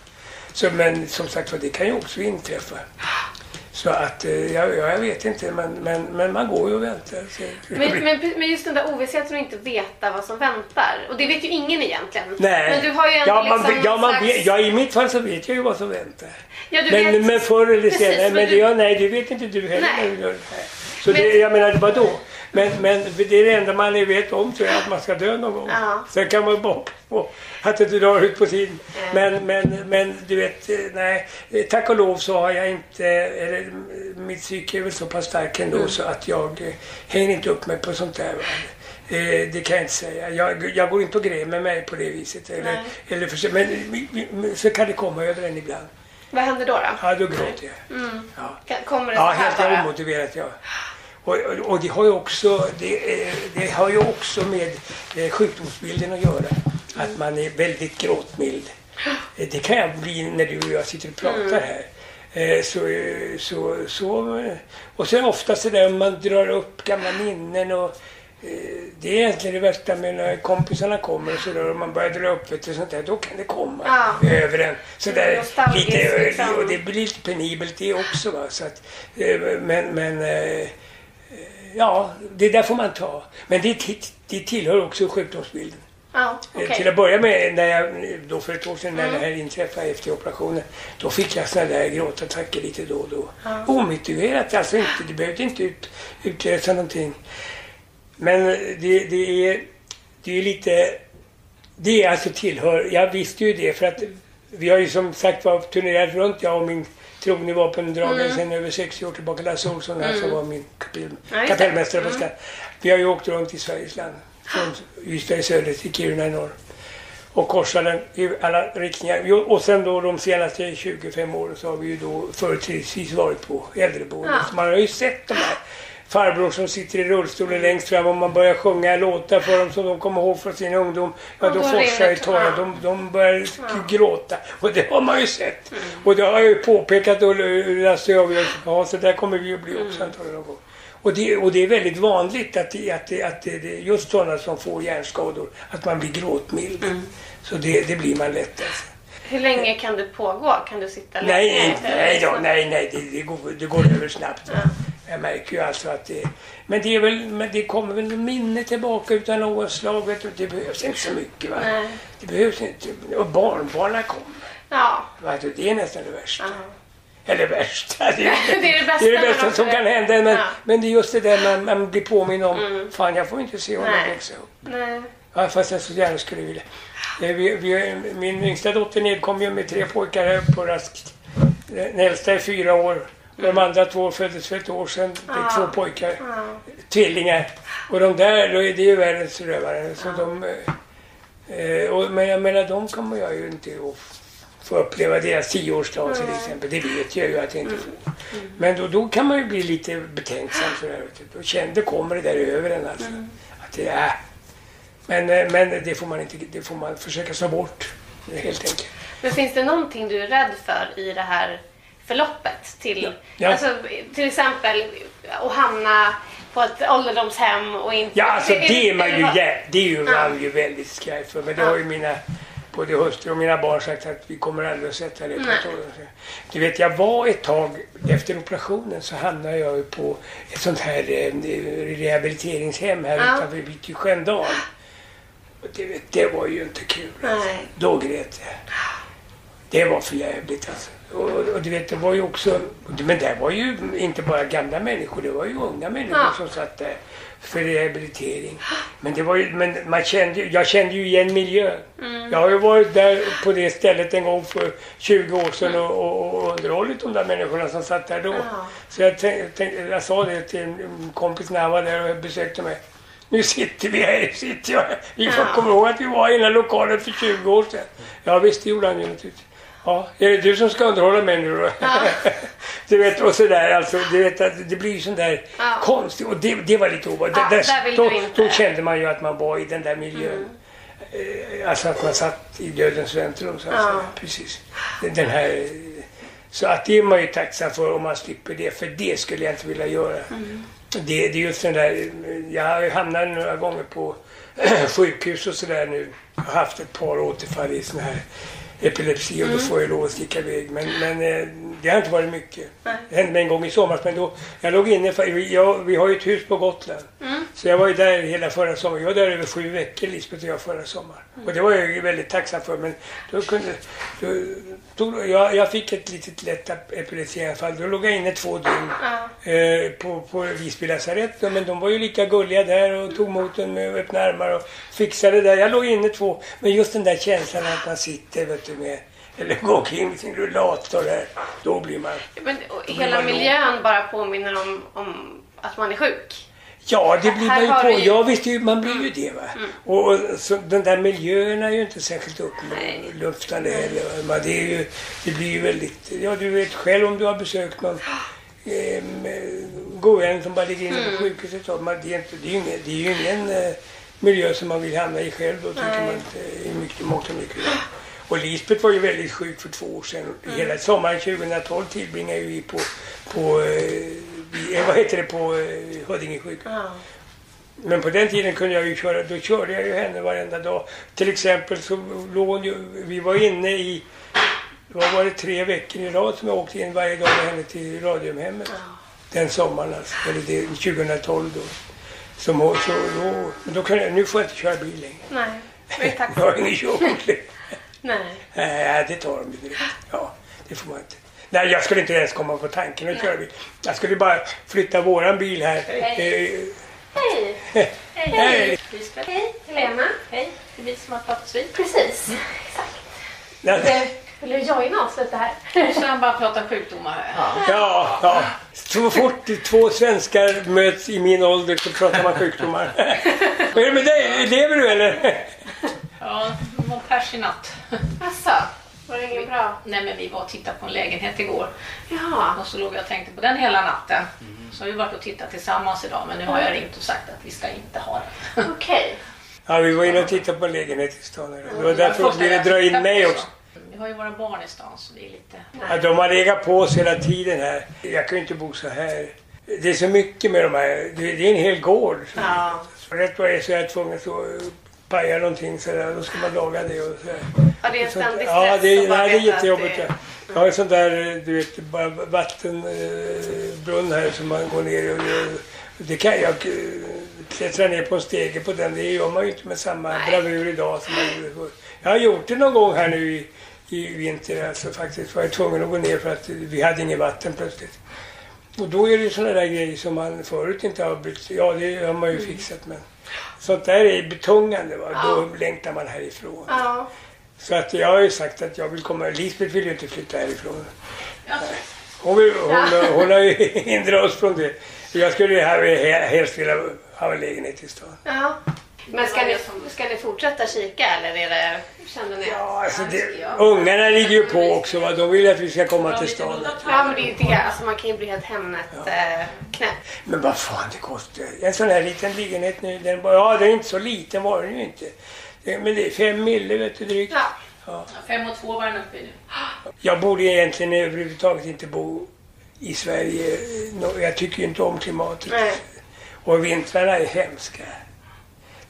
Så, men som sagt det kan ju också inträffa. Så att, eh, jag, jag vet inte, men, men, men man går ju och väntar. Så, Men, men, men just den där ovissheten att inte veta vad som väntar. Och det vet ju ingen egentligen. Nej. Men du har ju ändå ja, man, liksom ja, man slags... vet, ja, i mitt fall så vet jag ju vad som väntar. Ja, du Men, vet... men förr eller senare, men men det, ja, nej, det vet inte du heller. Nej. Så Men- det, jag menar, vadå? Men, men det är det enda man vet om tror jag, att man ska dö någon gång. Ja. Sen kan man bara på att det drar ut på tiden. Men, men, men du vet, eh, nej. eh, Tack och lov så har jag inte, eller eh, mitt psyke är väl så pass stark ändå Mm. så att jag eh, hänger inte upp mig på sånt där. Eh, det kan jag inte säga. Jag, jag går inte och grämer mig på det viset. Eller, Nej. eller för, men, men så kan det komma över en ibland. Vad händer då? då? Ja, då gråter jag. Ja. Kan- Kommer det Ja, så här helt bara? omotiverat ja. Och, och, och det har ju också, det, eh, det har ju också med eh, sjukdomsbilden att göra. Att man är väldigt gråtmild. Eh, Det kan jag bli när du och jag sitter och pratar här. Eh, Så, så, så, och sen ofta så där man drar upp gamla minnen och det är egentligen det värsta med när kompisarna kommer och så där, och man börjar dra upp vet du, sånt där, då kan det komma Ja. över en. Så där, Nostalgiskt, lite, liksom. och det blir lite penibelt det också. Va? Så att, eh, men, men eh, ja, det där får man ta. Men det, det tillhör också sjukdomsbilden. Ja, Eh, okej. Till att börja med, när jag, då för ett år sedan när det här inträffade efter operationen, då fick jag sådana där gråtattacker lite då och då. Omotiverat, alltså inte, det behövde inte ut, utlösa någonting. Men det, det är, det är lite, det är alltså tillhör, jag visste ju det för att vi har ju som sagt var turnerat runt, jag och min trogne vapendragare Mm. sedan över 60 år tillbaka, Lasse Olsson här som var min kapell, kapellmästare på Mm. Vi har ju åkt runt i Sveriges land. Från Ystad i söder till Kiruna i norr. Och korsat den i alla riktningar. Och sen då de senaste 25 åren så har vi ju då företrädesvis varit på äldreboenden. Ja. Så man har ju sett de här farbror som sitter i rullstolen längst fram och man börjar sjunga låtar för dem som de kommer ihåg från sin ungdom. Ja, då forsar ju tårar. ja. De, de börjar gråta. Och det har man ju sett. Och det har jag ju påpekat och Lasse och jag, ja så där kommer vi att bli också antagligen någon gång. Och det, och det är väldigt vanligt att, det, att, det, att just sådana som får hjärnskador, att man blir gråtmild. Så det, blir man lätt alltså. Hur länge kan det pågå? Kan du sitta länge? Nej, nej, då, nej, nej det, går, det går över snabbt. Jag märker ju alltså att det... Men det, är väl, men det kommer väl minne tillbaka utan något slag. Vet du, det behövs inte så mycket. Va? Nej. Det behövs inte. Och barnbarnen kommer. Ja. Det är nästan det värsta. Eller värsta. Det är, Det är det bästa, det, är det bästa som kan hända. Men, Ja. Mm. men det är just det där man, man blir påminn om. Fan, jag får inte se honom Nej. växa upp. Nej. Ja, fast jag så gärna skulle vilja. Vi, vi, min yngsta dotter nedkom ju med tre pojkar här på raskt. Den äldsta är fyra år. De andra två föddes för ett år sedan. Det är två pojkar. Tvillingar. Och de där, då är det ju världens rövare. Så de, eh, och, men jag menar, de kommer jag ju inte att få uppleva deras tioårsdag till exempel. Det vet jag ju att jag inte får. Men då, då kan man ju bli lite betänksam. Sådär, då känner, då kommer det där över en alltså. Att det är, men, eh, men det får man inte, det får man försöka slå bort. Helt enkelt. Men finns det någonting du är rädd för i det här förloppet? Till, Ja. Alltså, till exempel att hamna på ett ålderdomshem och inte... Ja, alltså det är man ju, jä- det är ju Ja. man ju väldigt skraj för. Men det har ju mina både hustru och mina barn sagt att vi kommer aldrig att sätta det på ett ålderdomshem. Du vet, jag var ett tag efter operationen så hamnade jag ju på ett sånt här eh, rehabiliteringshem här Ja. utanför vid Sköndal. Det, vet, det var ju inte kul. Nej. Då grät jag. Det var för jävligt alltså. Och, och du vet, det var ju också... Men det var ju inte bara gamla människor, det var ju unga människor Ja. som satt där för rehabilitering. Men det var ju, men man kände, jag kände ju igen miljön. Mm. Jag har ju varit där på det stället en gång för 20 år sedan och, och, och underhållit de där människorna som satt där då. Ja. Så jag, tänk, tänk, jag sa det till en kompis när han var där och besökte mig. Nu sitter vi här, sitter jag här. Vi får Ja. komma ihåg att vi var i den här lokalen för 20 år sedan. Ja visst, det gjorde han ju naturligtvis. Ja, är det du som ska underhålla mig nu då? du vet, och sådär alltså. Du vet, att det blir sån där Ja. konstigt. Och det, det var lite ovanligt. Ja, där, där vill då, då kände man ju att man var i den där miljön. Eh, Alltså att man satt i dödens väntrum så Ja. Precis. Den här, så att det är man ju tacksam för om man slipper det. För det skulle jag inte vilja göra. Det, det är just den där, jag hamnat några gånger på sjukhus och sådär nu. Jag har haft ett par återfall i sån här epilepsi och då får jag lov att sticka iväg. Men, men eh, det har inte varit mycket. Det hände mig en gång i somras men då, jag låg inne, för, jag, vi har ju ett hus på Gotland. Så jag var ju där hela förra sommaren. Jag var där över sju veckor Lisbeth och jag förra sommaren. Och det var jag ju väldigt tacksam för. Men då kunde, då, då, jag, jag fick ett litet lätt epilepsi i alla fall. Då låg jag inne två dygn eh, på, på Visby lasarett. Men de var ju lika gulliga där och tog emot en med öppna armar och fixade det. Jag låg inne två. Men just den där känslan att man sitter vet du, med eller går omkring med sin rullator där. Då blir man... Men, hela man miljön bara påminner om, om att man är sjuk. Ja, det blir man ju på. Ja, visst, man blir ju det. Va? Och, och så, den där miljön är ju inte särskilt uppluftande heller. va. Det, är ju, det blir ju väldigt... Ja, du vet själv om du har besökt någon eh, god vän som bara ligger inne på sjukhuset. så Man, det, är inte, det, är ju ingen, det är ju ingen eh, miljö som man vill hamna i själv då, tycker Nej. man inte mycket, mångt och mycket. Och Lisbeth var ju väldigt sjuk för två år sedan. Hela sommaren 2012 tillbringade vi på, på eh, eh, vad heter det, på eh, Huddinge sjukhus. Ja. Men på den tiden kunde jag ju köra, då körde jag ju henne varenda dag. Till exempel så låg hon ju, vi var inne i, vad var det, tre veckor i rad som jag åkte in varje dag med henne till Radiumhemmet. Den sommaren alltså, eller det, 2012 då. Som, så då, men då kunde jag, nu får jag inte köra bil längre. Nej, jag är Jag har ingen körkort längre. Nej. Nej, det tar de ju direkt. Ja, det får man inte. Nej, jag skulle inte ens komma på tanken att köra bil. Jag skulle bara flytta våran bil här. Eh, Hej! Hej! Lisbeth. Hej! Helena. Hej, det är vi som har pratat vid. Precis. Nej, Vill du joina oss lite här? Nu ska han bara prata sjukdomar här. Ja, ja. Så fort två svenskar möts i min ålder så pratar man sjukdomar. Vad är det med dig? Lever du eller? Ja, pers i natt. Asså, var det inget bra? Nej men vi var och tittade på en lägenhet igår Jaha. och så låg jag och tänkte på den hela natten. Så har vi varit och tittat tillsammans idag men nu har jag ringt och sagt att vi ska inte ha den. Okej. Ja, vi var inne och tittade på en lägenhet i stan. Det var därför vi ville dra in mig också. Vi har ju våra barn i stan så det är lite... Ja, de har legat på oss hela tiden här. Jag kan ju inte bo så här. Det är så mycket med de här. Det är en hel gård. Ja. Så rätt vad det är så är jag tvungen att pajar någonting sådär, då ska man laga det och. Ja, det är en ständig stress. Ja, det, nej, det är jättejobbigt. det-. Jag har en sån där, eh, du vet, bara vattenbrunn här som man går ner i. Det kan jag eh, klättra ner på en stege på den. Det gör man ju inte med samma Nej. bravur idag som man gjorde förr. Jag har gjort det någon gång här nu i, i vinter. Alltså faktiskt var jag tvungen att gå ner för att vi hade inget vatten plötsligt. Och då är det ju sådana där grejer som man förut inte har brytt sig Ja, det har man ju Mm. fixat men sånt där är betungande. Va? Då längtar man härifrån. Ja. Så att jag har ju sagt att jag vill komma. Lisbeth vill ju inte flytta härifrån. Alltså, Hon, vill, hon, hon har ju hindrat oss från det. Jag skulle helst vilja ha en lägenhet i stan. Ja. Men ska ni, ska ni fortsätta kika eller är det, känner ni? Ja, alltså det, ungarna ligger ju på också. Va? De vill att vi ska komma till stan. Ja, men det är ju det. Alltså, man kan ju bli helt Hemnet eh, knäpp. Men vad fan det kostar. En sån här liten lägenhet nu. Den, ja, den är inte så liten var den ju inte. Men det är fem mille vet du drygt. Ja. fem och två var den uppe i nu. Jag borde egentligen överhuvudtaget inte bo i Sverige. Jag tycker ju inte om klimatet. Nej. Och vintrarna är hemska.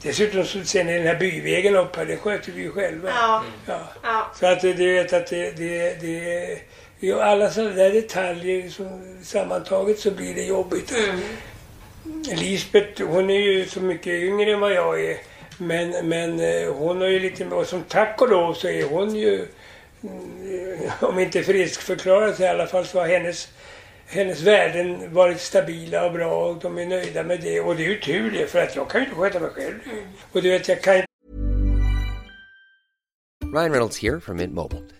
Dessutom så ser ni den här byvägen upp här, den sköter vi ju själva. Ja. Ja. Ja. Så att det- du vet att det, det, det ja, alla sådana där detaljer som sammantaget så blir det jobbigt. Mm. Lisbeth hon är ju så mycket yngre än vad jag är. Men, men eh, hon har ju lite, och som tack och lov så är hon ju, mm, om inte friskförklarad i alla fall så har hennes, hennes värden varit stabila och bra och de är nöjda med det. Och det är ju tur det, för att jag kan ju inte sköta mig själv. Och du vet, jag kan Ryan Reynolds here from Mint Mobile.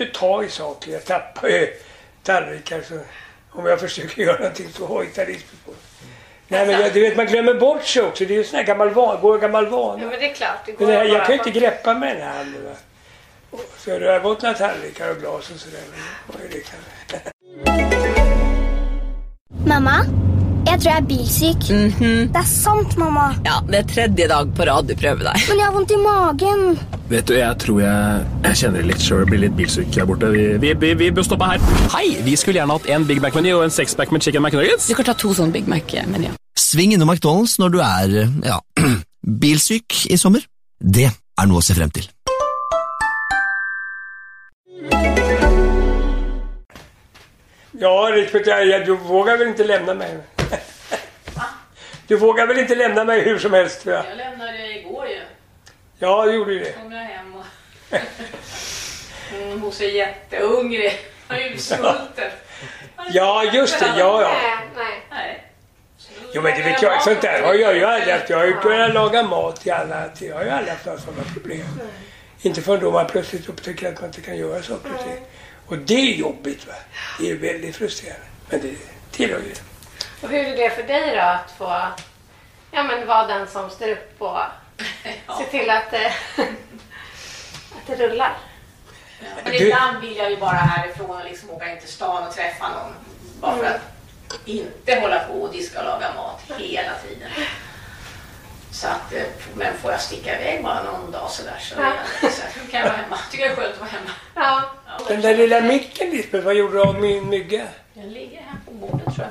inte ta i saker. Jag tappar ju tallrikar så om jag försöker göra någonting så hojtar Lisbeth på. Nej men jag, du vet man glömmer bort sig också. Det är ju sån här gammal vana, går gammal Ja, vana. men det är klart. Det går Men det här, jag kan ju inte greppa med den här handen. va. Så det har gått några tallrikar och glas och sådär. men Mamma, jeg tror jeg er bilsyk. Det er sant, mamma. Ja, det er tredje dag på rad du prøver deg. Men jeg har vondt i magen. Vet du, jeg tror jeg, jeg kjenner det litt sjøl. Blir litt bilsyk her borte. Vi, vi, vi, vi bør stoppe her. Hei, vi skulle gjerne hatt en Big Mac-meny og en sexpack med chicken McNuggets. Du kan ta to sånne Big Mac-menyer. Sving innom McDonald's når du er, ja, bilsyk i sommer. Det er noe å se frem til. Ja Lisbeth, jag, jag, du vågar väl inte lämna mig? Du vågar väl inte lämna mig hur som helst tror jag? Jag lämnade det igår ju. Ja, du gjorde ju det. kom jag hem och... mm, hon ser jättehungrig. Hon är utsvulten. Ja, just det. Ja, ja. Nej, nej. Nej. Jo men det vet jag, sånt där har jag ju aldrig haft. Jag har ju kunnat laga mat till alla. Jag har ju aldrig haft några sådana problem. Inte förrän då man plötsligt upptäcker att man inte kan göra saker och ting. Och det är jobbigt va. Det är väldigt frustrerande. Men det tillhör ju det. Och hur är det för dig då att få ja, men vara den som står upp och ser till att, det- att det rullar? Men Du- ibland vill jag ju bara härifrån och liksom åka in till stan och träffa någon. Bara för att inte hålla på och diska och laga mat hela tiden. Så att, eh, men får jag sticka iväg bara någon dag sådär så, är jag, så här, kan jag vara hemma? Tycker jag är skönt att vara hemma. Ja. Den där lilla micken Lisbeth, vad gjorde du av min mygga? Den ligger här på bordet tror jag.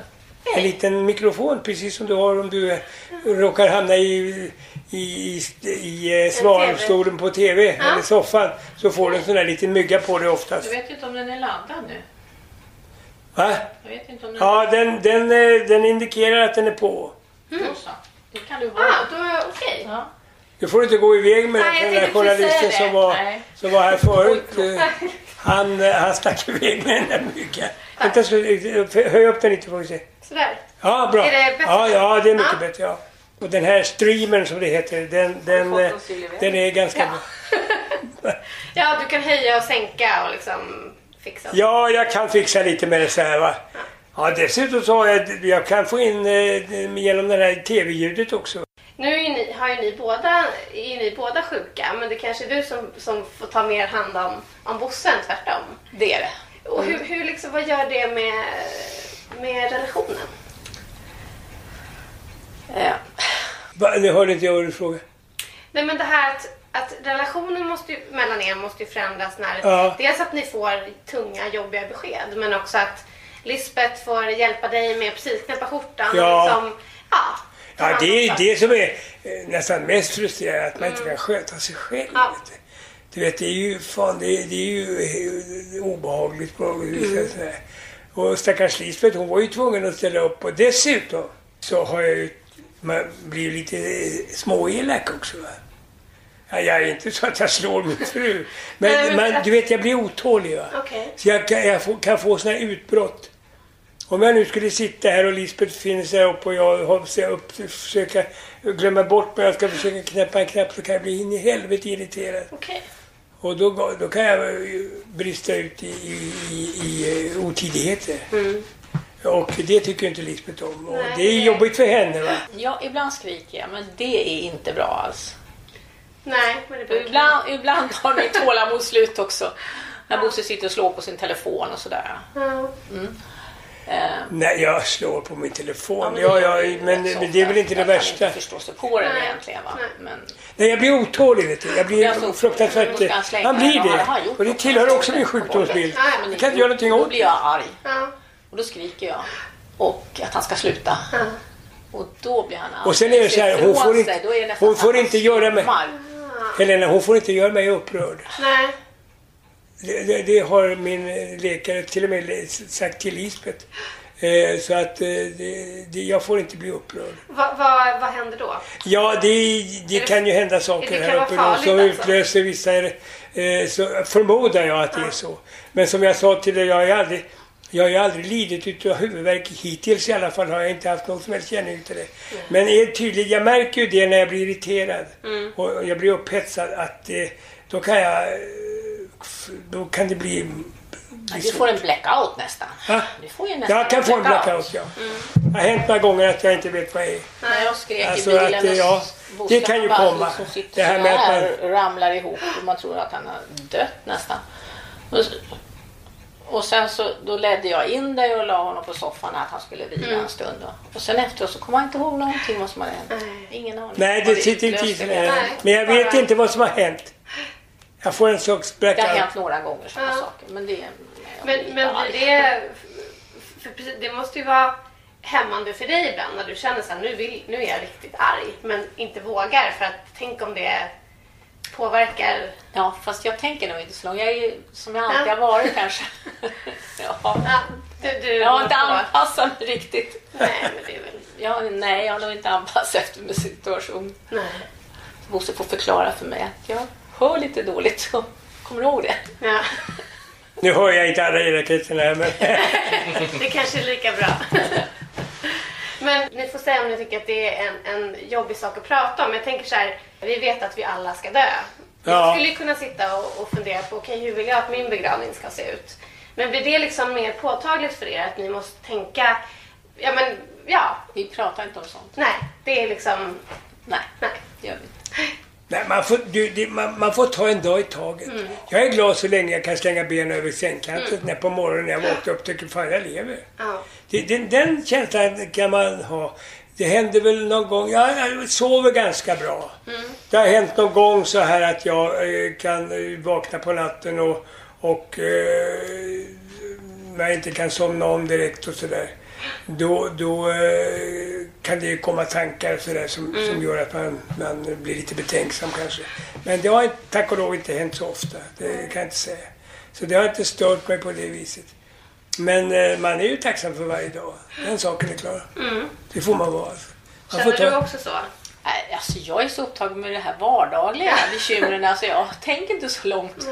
En liten mikrofon precis som du har om du eh, råkar hamna i, i, i, i eh, svalstolen på TV eller soffan. Så får du en sån där liten mygga på dig oftast. Jag vet inte om den är laddad nu. Va? Jag vet inte om den Ja, den, den, eh, den indikerar att den är på. Då så. Det kan du ha. Ah, då är okej. Ja. Du får inte gå iväg med Nej, den där journalisten som var, Nej. som var här förut. Han, eh, han stack iväg med den där myggan. Vänta, eh, höj upp den lite får vi se. Sådär. Ja, bra. Är det bättre? Ja, ja, det är mycket Ja. bättre. Ja. Och den här streamern som det heter, den, den, eh, den är ganska Ja. bra. Ja, du kan höja och sänka och liksom fixa. Ja, jag kan fixa lite med det så här va. Ja, dessutom så har jag, jag kan få in eh, genom det här tv-ljudet också. Nu är ni, har ju ni båda, är ni båda sjuka, men det kanske är du som, som får ta mer hand om, om Bosse än tvärtom. Det är det. Och hur, hur liksom, vad gör det med, med relationen? Eh, Va, nu hörde inte jag vad du frågade. Nej men det här att, att relationen måste ju, mellan er måste ju förändras när Ja. dels att ni får tunga jobbiga besked men också att Lisbeth får hjälpa dig med att precis knäppa skjortan. Ja. Liksom, ja, Ja, det är det som är eh, nästan mest frustrerande, att man inte kan sköta sig själv. Ja. Du. vet, det är ju, fan, det är, det är ju eh, obehagligt på något vis. Mm. sådär. Och stackars Lisbeth, hon var ju tvungen att ställa upp. Och dessutom så har jag ju man blir lite eh, småelak också. Va? Ja, jag är inte så att jag slår min fru. Men, men- du vet, jag blir otålig. Va? Okej. Så jag kan, jag kan få såna utbrott. Om jag nu skulle sitta här och Lisbeth finner sig upp och jag håller upp och försöka glömma bort mig, jag ska försöka knäppa en knapp så kan jag bli in i helvete irriterad. Okej. Och då, då kan jag brista ut i, i, i, i eh, otidigheter. Och det tycker inte Lisbeth om. Och Nej, det är det- jobbigt för henne. Va? Ja, ibland skriker jag, men det är inte bra alls. Nej, men det blir ibland, ibland tar mitt tålamod slut också. När Bosse sitter och slår på sin telefon och sådär. Mm. Eh, Nej, jag slår på min telefon. men Ja, det ja, ju men, men det är väl inte det Jag kan värsta. inte förstå sig på den Nej. egentligen. Va? Men, Nej, jag blir otålig. Vet du. Jag blir Jag fruktansvärt... Då han blir han det. gjort Och det också? tillhör också min sjukdomsbild. Ja, Jag kan inte göra någonting Då åt blir det. jag arg. Ja. Och då skriker jag. Och att han ska sluta. Och då blir han arg. Och sen är det så här, hon får sig, inte, då det hon får han inte göra mig... Helena, hon får inte göra mig upprörd. Nej. Det, det, det har min läkare till och med sagt till Lisbeth. Eh, så att eh, det, jag får inte bli upprörd. Vad, vad, vad händer då? Ja, det, det kan ju hända saker här uppe farligt som alltså? utlöser vissa... Eh, så förmodar jag att det är så. Men som jag sa till dig, jag har aldrig, jag har ju aldrig lidit utav huvudvärk hittills i alla fall. har jag inte haft någon som helst känning till det. Men är tydligt, jag märker ju det när jag blir irriterad Mm. och jag blir upphetsad att eh, då kan jag... Då kan det bli... bli Du får en blackout nästan. Va? Du får ju nästan Jag kan få en blackout, ja. Det har hänt några gånger att jag inte vet vad det är. När jag skrek Alltså i bilen att, ja, det kan ju komma. Det här med att här, ramlar ihop och man tror att han har dött nästan. Och, sen så då ledde jag in dig och la honom på soffan att han skulle vila Mm. en stund. Då. Och sen efteråt så kommer jag inte ihåg någonting vad som hade hänt. Ingen aning. Nej, det sitter inte i. Men jag vet inte vad som har hänt. Jag får en sorts Det har hänt några gånger sådana Ja. saker. Men det jag Men, men blir det... För precis, det måste ju vara hämmande för dig ibland när du känner så här, nu, vill, nu är jag riktigt arg men inte vågar för att tänk om det påverkar... Ja, fast jag tänker nog inte så långt. Jag är ju som jag alltid Ja. har varit kanske. ja. Ja, du, du Jag har inte anpassat mig riktigt. Nej, men det är väl... Ja, nej, jag har nog inte anpassat efter min situation. Nej. Bosse får förklara för mig att jag hör lite dåligt. Så kommer du ihåg det? Ja, Nu hör jag inte alla era kretsarna här, men... det kanske är lika bra. Men ni får säga om ni tycker att det är en, en jobbig sak att prata om. Jag tänker så här, vi vet att vi alla ska dö. Jag Ja. skulle ju kunna sitta och, och fundera på, okej hur vill jag att min begravning ska se ut? Men blir det liksom mer påtagligt för er att ni måste tänka, ja men ja, Vi pratar inte om sånt. nej, det är liksom, Nej, nej. det gör vi inte. Nej, man, får, du, det, man, man får ta en dag i taget. Mm. Jag är glad så länge jag kan slänga benen över sängkanten när på morgonen när jag vaknar upp och tycker fan jag lever. Ja. Det, den, den känslan kan man ha. Det händer väl någon gång, ja, jag sover ganska bra. Det har hänt någon gång så här att jag eh, kan eh, vakna på natten och, och eh, jag inte kan somna om direkt och sådär. Då, då eh, kan det komma tankar sådär som, som gör att man, man blir lite betänksam kanske. Men det har inte- tack och lov inte hänt så ofta. Det kan jag inte säga. Så det har inte stört mig på det viset. Men eh, man är ju tacksam för varje dag. Den saken är klar. Det får man vara. Alltså. Man Känner ta- du också så? Nej, Alltså, jag är så upptagen med det här vardagliga bekymren. Alltså, jag tänker inte så långt.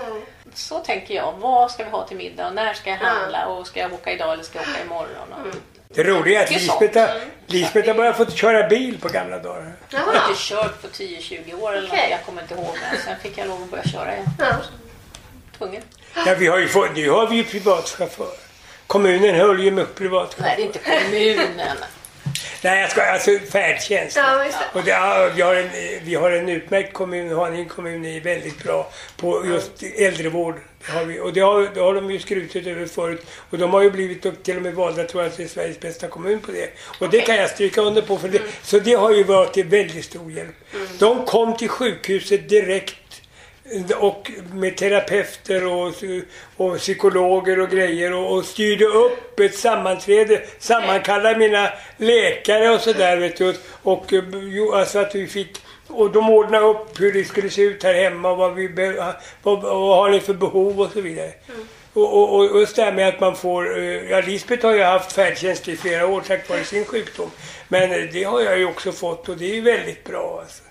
Så tänker jag. Vad ska vi ha till middag och när ska jag handla och ska jag åka idag eller ska jag åka imorgon? Och... Det roliga är att. Lisbeth har, Lisbeth har börjat fått köra bil på gamla dagar. Jag har inte kört på 10-20 år eller något, jag kommer inte ihåg. Men sen fick jag lov att börja köra igen. Ja. Tvungen. Ja, vi har ju fått, nu har vi ju privatchaufför. Kommunen höll ju med privatchaufför. Nej, det är inte kommunen. Nej, jag ska, alltså färdtjänst. Ja. Och det, ja, vi, har en, vi har en utmärkt kommun, Haninge kommun är väldigt bra på just äldrevård. Det har vi, och det har, det har de ju skrutit över förut. Och de har ju blivit upp till och med valda tror jag till Sveriges bästa kommun på det. Och det kan jag stryka under på. För det, Så det har ju varit till väldigt stor hjälp. De kom till sjukhuset direkt och med terapeuter och, och psykologer och grejer och, och styrde upp ett sammanträde, sammankallade mina läkare och sådär vet du. Och jo, alltså att vi fick och de ordnade upp hur det skulle se ut här hemma och vad, vi be, vad, vad har ni för behov och så vidare. Och, och, och och just det här med att man får, eh, ja Lisbeth har ju haft färdtjänst i flera år tack vare sin sjukdom. Men eh, det har jag ju också fått och det är väldigt bra alltså.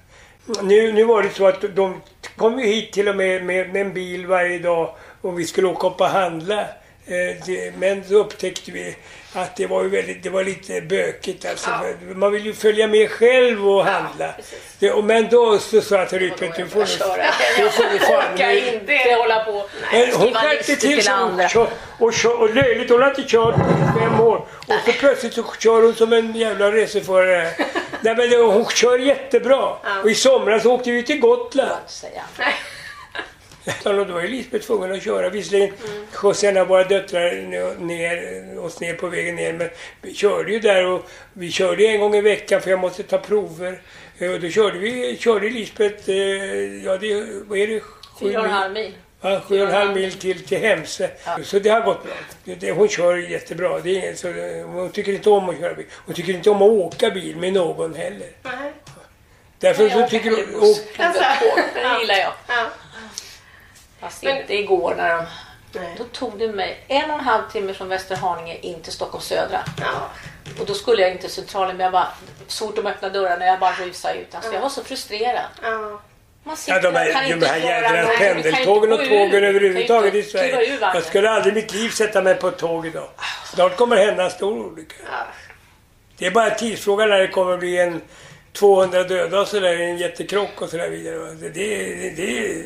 Nu, nu var det så att de kom ju hit till och med med, med en bil varje dag om vi skulle åka upp och handla. Eh, men så upptäckte vi att det var ju väldigt, det var lite bökigt alltså. Man vill ju följa med själv och handla. det, och, men då så sa jag till Ripet, du får du får nu fan Orkar inte hålla på. men hon skärpte till sig och, kör, och, kör, och löjligt, hon har inte kört på fem år. Och så plötsligt så kör hon som en jävla reseförare. Nej men hon kör jättebra. Och i somras åkte vi till Gotland. Då var ju Lisbeth tvungen att köra. Visserligen skjutsade en av våra döttrar ner, oss ner på vägen ner. Men vi körde ju där och vi körde en gång i veckan för jag måste ta prover. Eh, Och då körde vi, körde Lisbeth, eh, ja det, vad är det? Sju Fyra och en mil? halv mil. Ja, sju och en halv mil till, till Hemse. Så det har gått bra. Det, det, hon kör jättebra. Det är, så, hon tycker inte om att köra bil. Hon tycker inte om att åka bil med någon heller. Nej. Därför så tycker hon... Och, Alltså, Det gillar jag. ja. Fast Men- inte igår när de... Då tog det mig en och en halv timme från Västerhaninge in till Stockholm södra. Ja. Och då skulle jag inte till centralen men jag bara... Så fort de öppnade dörrarna jag bara rusade ut. Alltså, jag var så frustrerad. Ja. Man sitter ja, de kan här, de här jädra pendeltågen och tågen överhuvudtaget i Sverige. Jag skulle aldrig i mitt liv sätta mig på ett tåg idag. Snart kommer det hända en stor olycka. Det är bara en tidsfråga när det kommer att bli en 200 döda och sådär en jättekrock och sådär vidare. Det, det, det, det,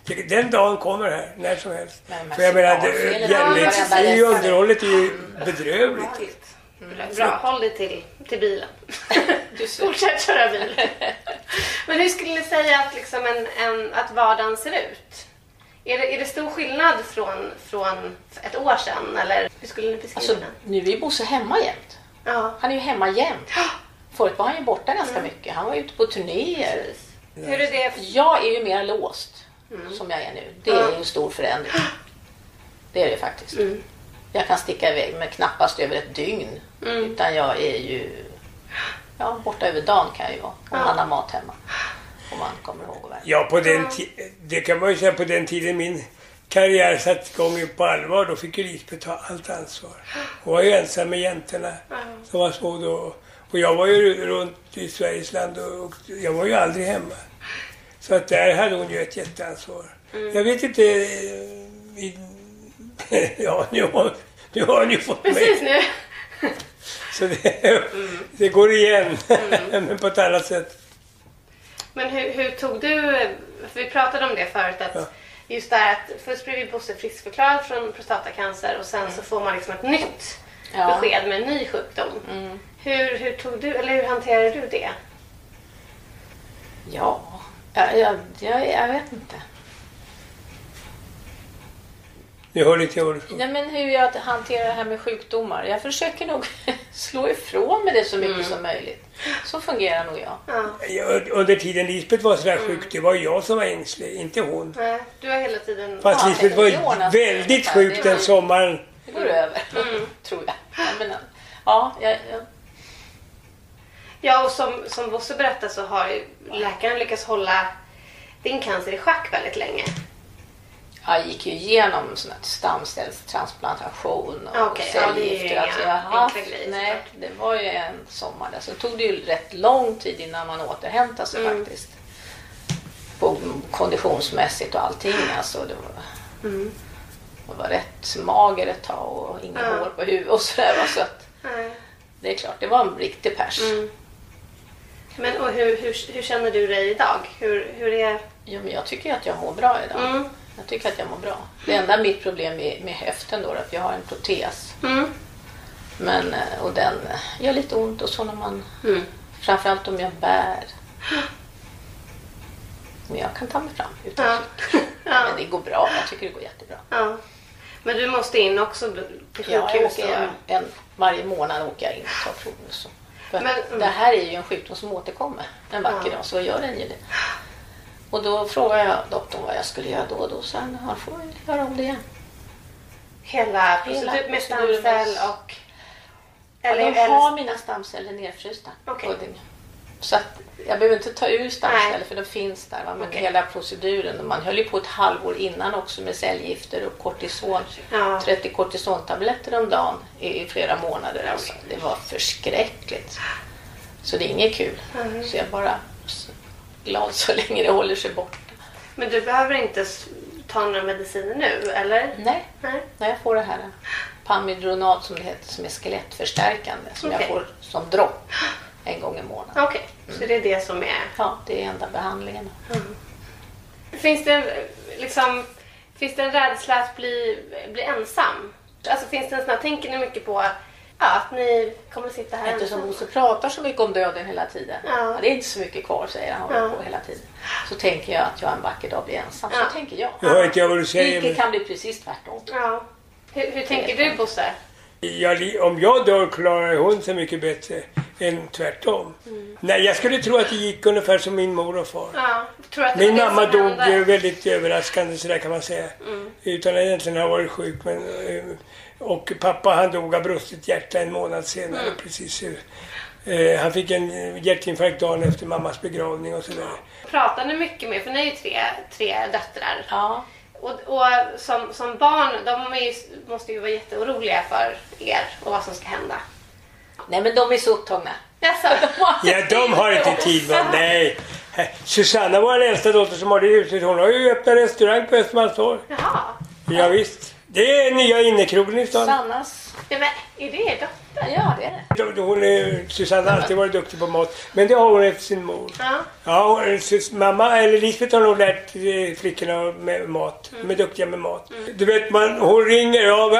det, den dagen kommer här, när som helst. Men- För jag menar, det- signalfelet järnvägs... varenda det är ju resare. underhållet är ju bedrövligt. Bra, håll dig till, till bilen. Fortsätt köra bil. Men hur skulle ni säga att, liksom en, en, att vardagen ser ut? Är det, är det stor skillnad från, från ett år sedan? Eller hur skulle ni beskriva Alltså, den? nu är Bosse hemma jämt. Ja. Han är ju hemma jämt. Förut var han ju borta ganska mycket. Han var ute på turnéer. Hur är det? Jag är ju mer låst som jag är nu. Det är Ja. ju en stor förändring. Det är det faktiskt. Jag kan sticka iväg men knappast över ett dygn. Utan jag är ju ja, borta över dagen kan jag ju vara. Om man har mat hemma. Om man kommer ihåg att värma. Ja, på den det kan man ju säga på den tiden min karriär satte igång på allvar. Då fick ju Lisbeth ta allt ansvar. Hon var ju ensam med jäntorna som var små då. Och jag var ju runt i Sveriges land och, och jag var ju aldrig hemma. Så att där hade hon ju ett jätteansvar. Jag vet inte... eh, I, ja, nu har, nu har ni fått mig. Precis nu. Så det, det går igen, men på ett annat sätt. Men hur, hur tog du, för vi pratade om det förut, att just det här att först blev ju Bosse friskförklarad från prostatacancer och sen så får man liksom ett nytt Ja. besked med en ny sjukdom. Hur, hur tog du, eller hur hanterade du det? Ja, jag, jag, jag, jag vet inte. Nu hör lite vad du. Nej, men hur jag hanterar det här med sjukdomar. Jag försöker nog slå ifrån mig det så mycket som möjligt. Så fungerar nog jag. Ja, Under tiden Lisbeth var sådär sjuk, det var jag som var ängslig, inte hon. Nej, du har hela tiden... Fast Ja, Lisbeth det var väldigt sjuk Det den sommaren. Det går över, tror jag. Ja, men, ja, jag, jag, Ja, och som, som Bosse berättade så har ju läkaren lyckats hålla din cancer i schack väldigt länge. jag gick ju igenom sån här stamcellstransplantation och ja, ju cellgifter. inga Alltså, jag haft, grejer, nej, det var ju en sommar där. Så tog det ju rätt lång tid innan man återhämtade sig Mm. faktiskt. På konditionsmässigt och allting. Alltså, det var, Mm. jag var rätt mager ett tag och inga Ja. hår på huvudet och sådär. Så att, Nej. det är klart, det var en riktig pers. Mm. Men och hur, hur, hur känner du dig idag? Hur, hur är... Ja, men jag tycker att jag mår bra idag. Mm. Jag tycker att jag mår bra. Det enda mitt problem är med höften då, att jag har en protes. Mm. Men, eh, och den gör lite ont och så när man, framförallt om jag bär. Men jag kan ta mig fram utan Ja. cykel. Men det går bra, jag tycker det går jättebra. Ja. Men du måste in också till Ja, jag sjukhus. åker en, varje månad åker jag in och tar prover. Men- mm. Det här är ju en sjukdom som återkommer en vacker Ja. dag, så gör den ju det. Och då frågade jag doktorn vad jag skulle göra då och då. Så han, han får göra om det igen. Hela Hela procedur med proceduren. stamcell och... Eller, Eller, de har mina stamceller nedfrysta. Okej. Så att jag behöver inte ta ur stamceller Nej. för de finns där. Va? Men Okej. hela proceduren. Man höll ju på ett halvår innan också med cellgifter och kortison. Ja. 30 kortisontabletter om dagen i, flera månader. Alltså. Det var förskräckligt. Så det är inget kul. Mm. Så jag är bara glad så länge det håller sig borta. men du behöver inte ta några mediciner nu, eller? Nej, Nej. när jag får det här Pamidronat som det heter som är skelettförstärkande som Okej. jag får som dropp en gång i månaden. Okej, så det är det som är... Ja, det är enda behandlingen. Finns det, en, liksom, finns det en rädsla att bli, bli ensam? Alltså finns det en sån här, tänker ni mycket på ja, att ni kommer sitta här Eftersom ensam? Bosse pratar så mycket om döden hela tiden. Ja. det är inte så mycket kvar säger han, Ja. på hela tiden. Så tänker jag att jag en vacker dag blir ensam. Ja. Så tänker jag. Jag hör inte vad du säger. Vilket Men kan bli precis tvärtom. Ja. Hur, hur tänker du Bosse? Jag, om jag dör klarar hon sig mycket bättre än tvärtom. Mm. Nej, jag skulle tro att det gick ungefär som min mor och far. Ja, tror att det Min mamma dog hände? väldigt överraskande sådär kan man säga. Mm. Utan att egentligen ha varit sjuk. Men, eh, och pappa han dog av brustet hjärta en månad senare. Mm. Precis. eh, Han fick en hjärtinfarkt dagen efter mammas begravning och sådär. Pratar ni mycket med, för ni är ju tre, tre döttrar. Ja. Och, och som, som barn, de är ju, måste ju vara jätteoroliga för er och vad som ska hända. Nej men de är så upptagna. Jaså? Ja, de har inte tid. Va? Nej. Susanna, vår äldsta dotter som har det huset, hon har ju öppnat restaurang på Östermalmstorg. Jaha. Ja, visst. Det är nya innekrogen i stan. Sannas. Ja, men är det er Ja det är det. De- Hon är, Susanna har alltid varit duktig på mat. Men det har hon efter sin mor. Ja. Ja, hon- Sus- mamma, eller Lisbeth har nog lärt eh, flickorna med mat. De är duktiga med mat. Du vet, man, hon ringer och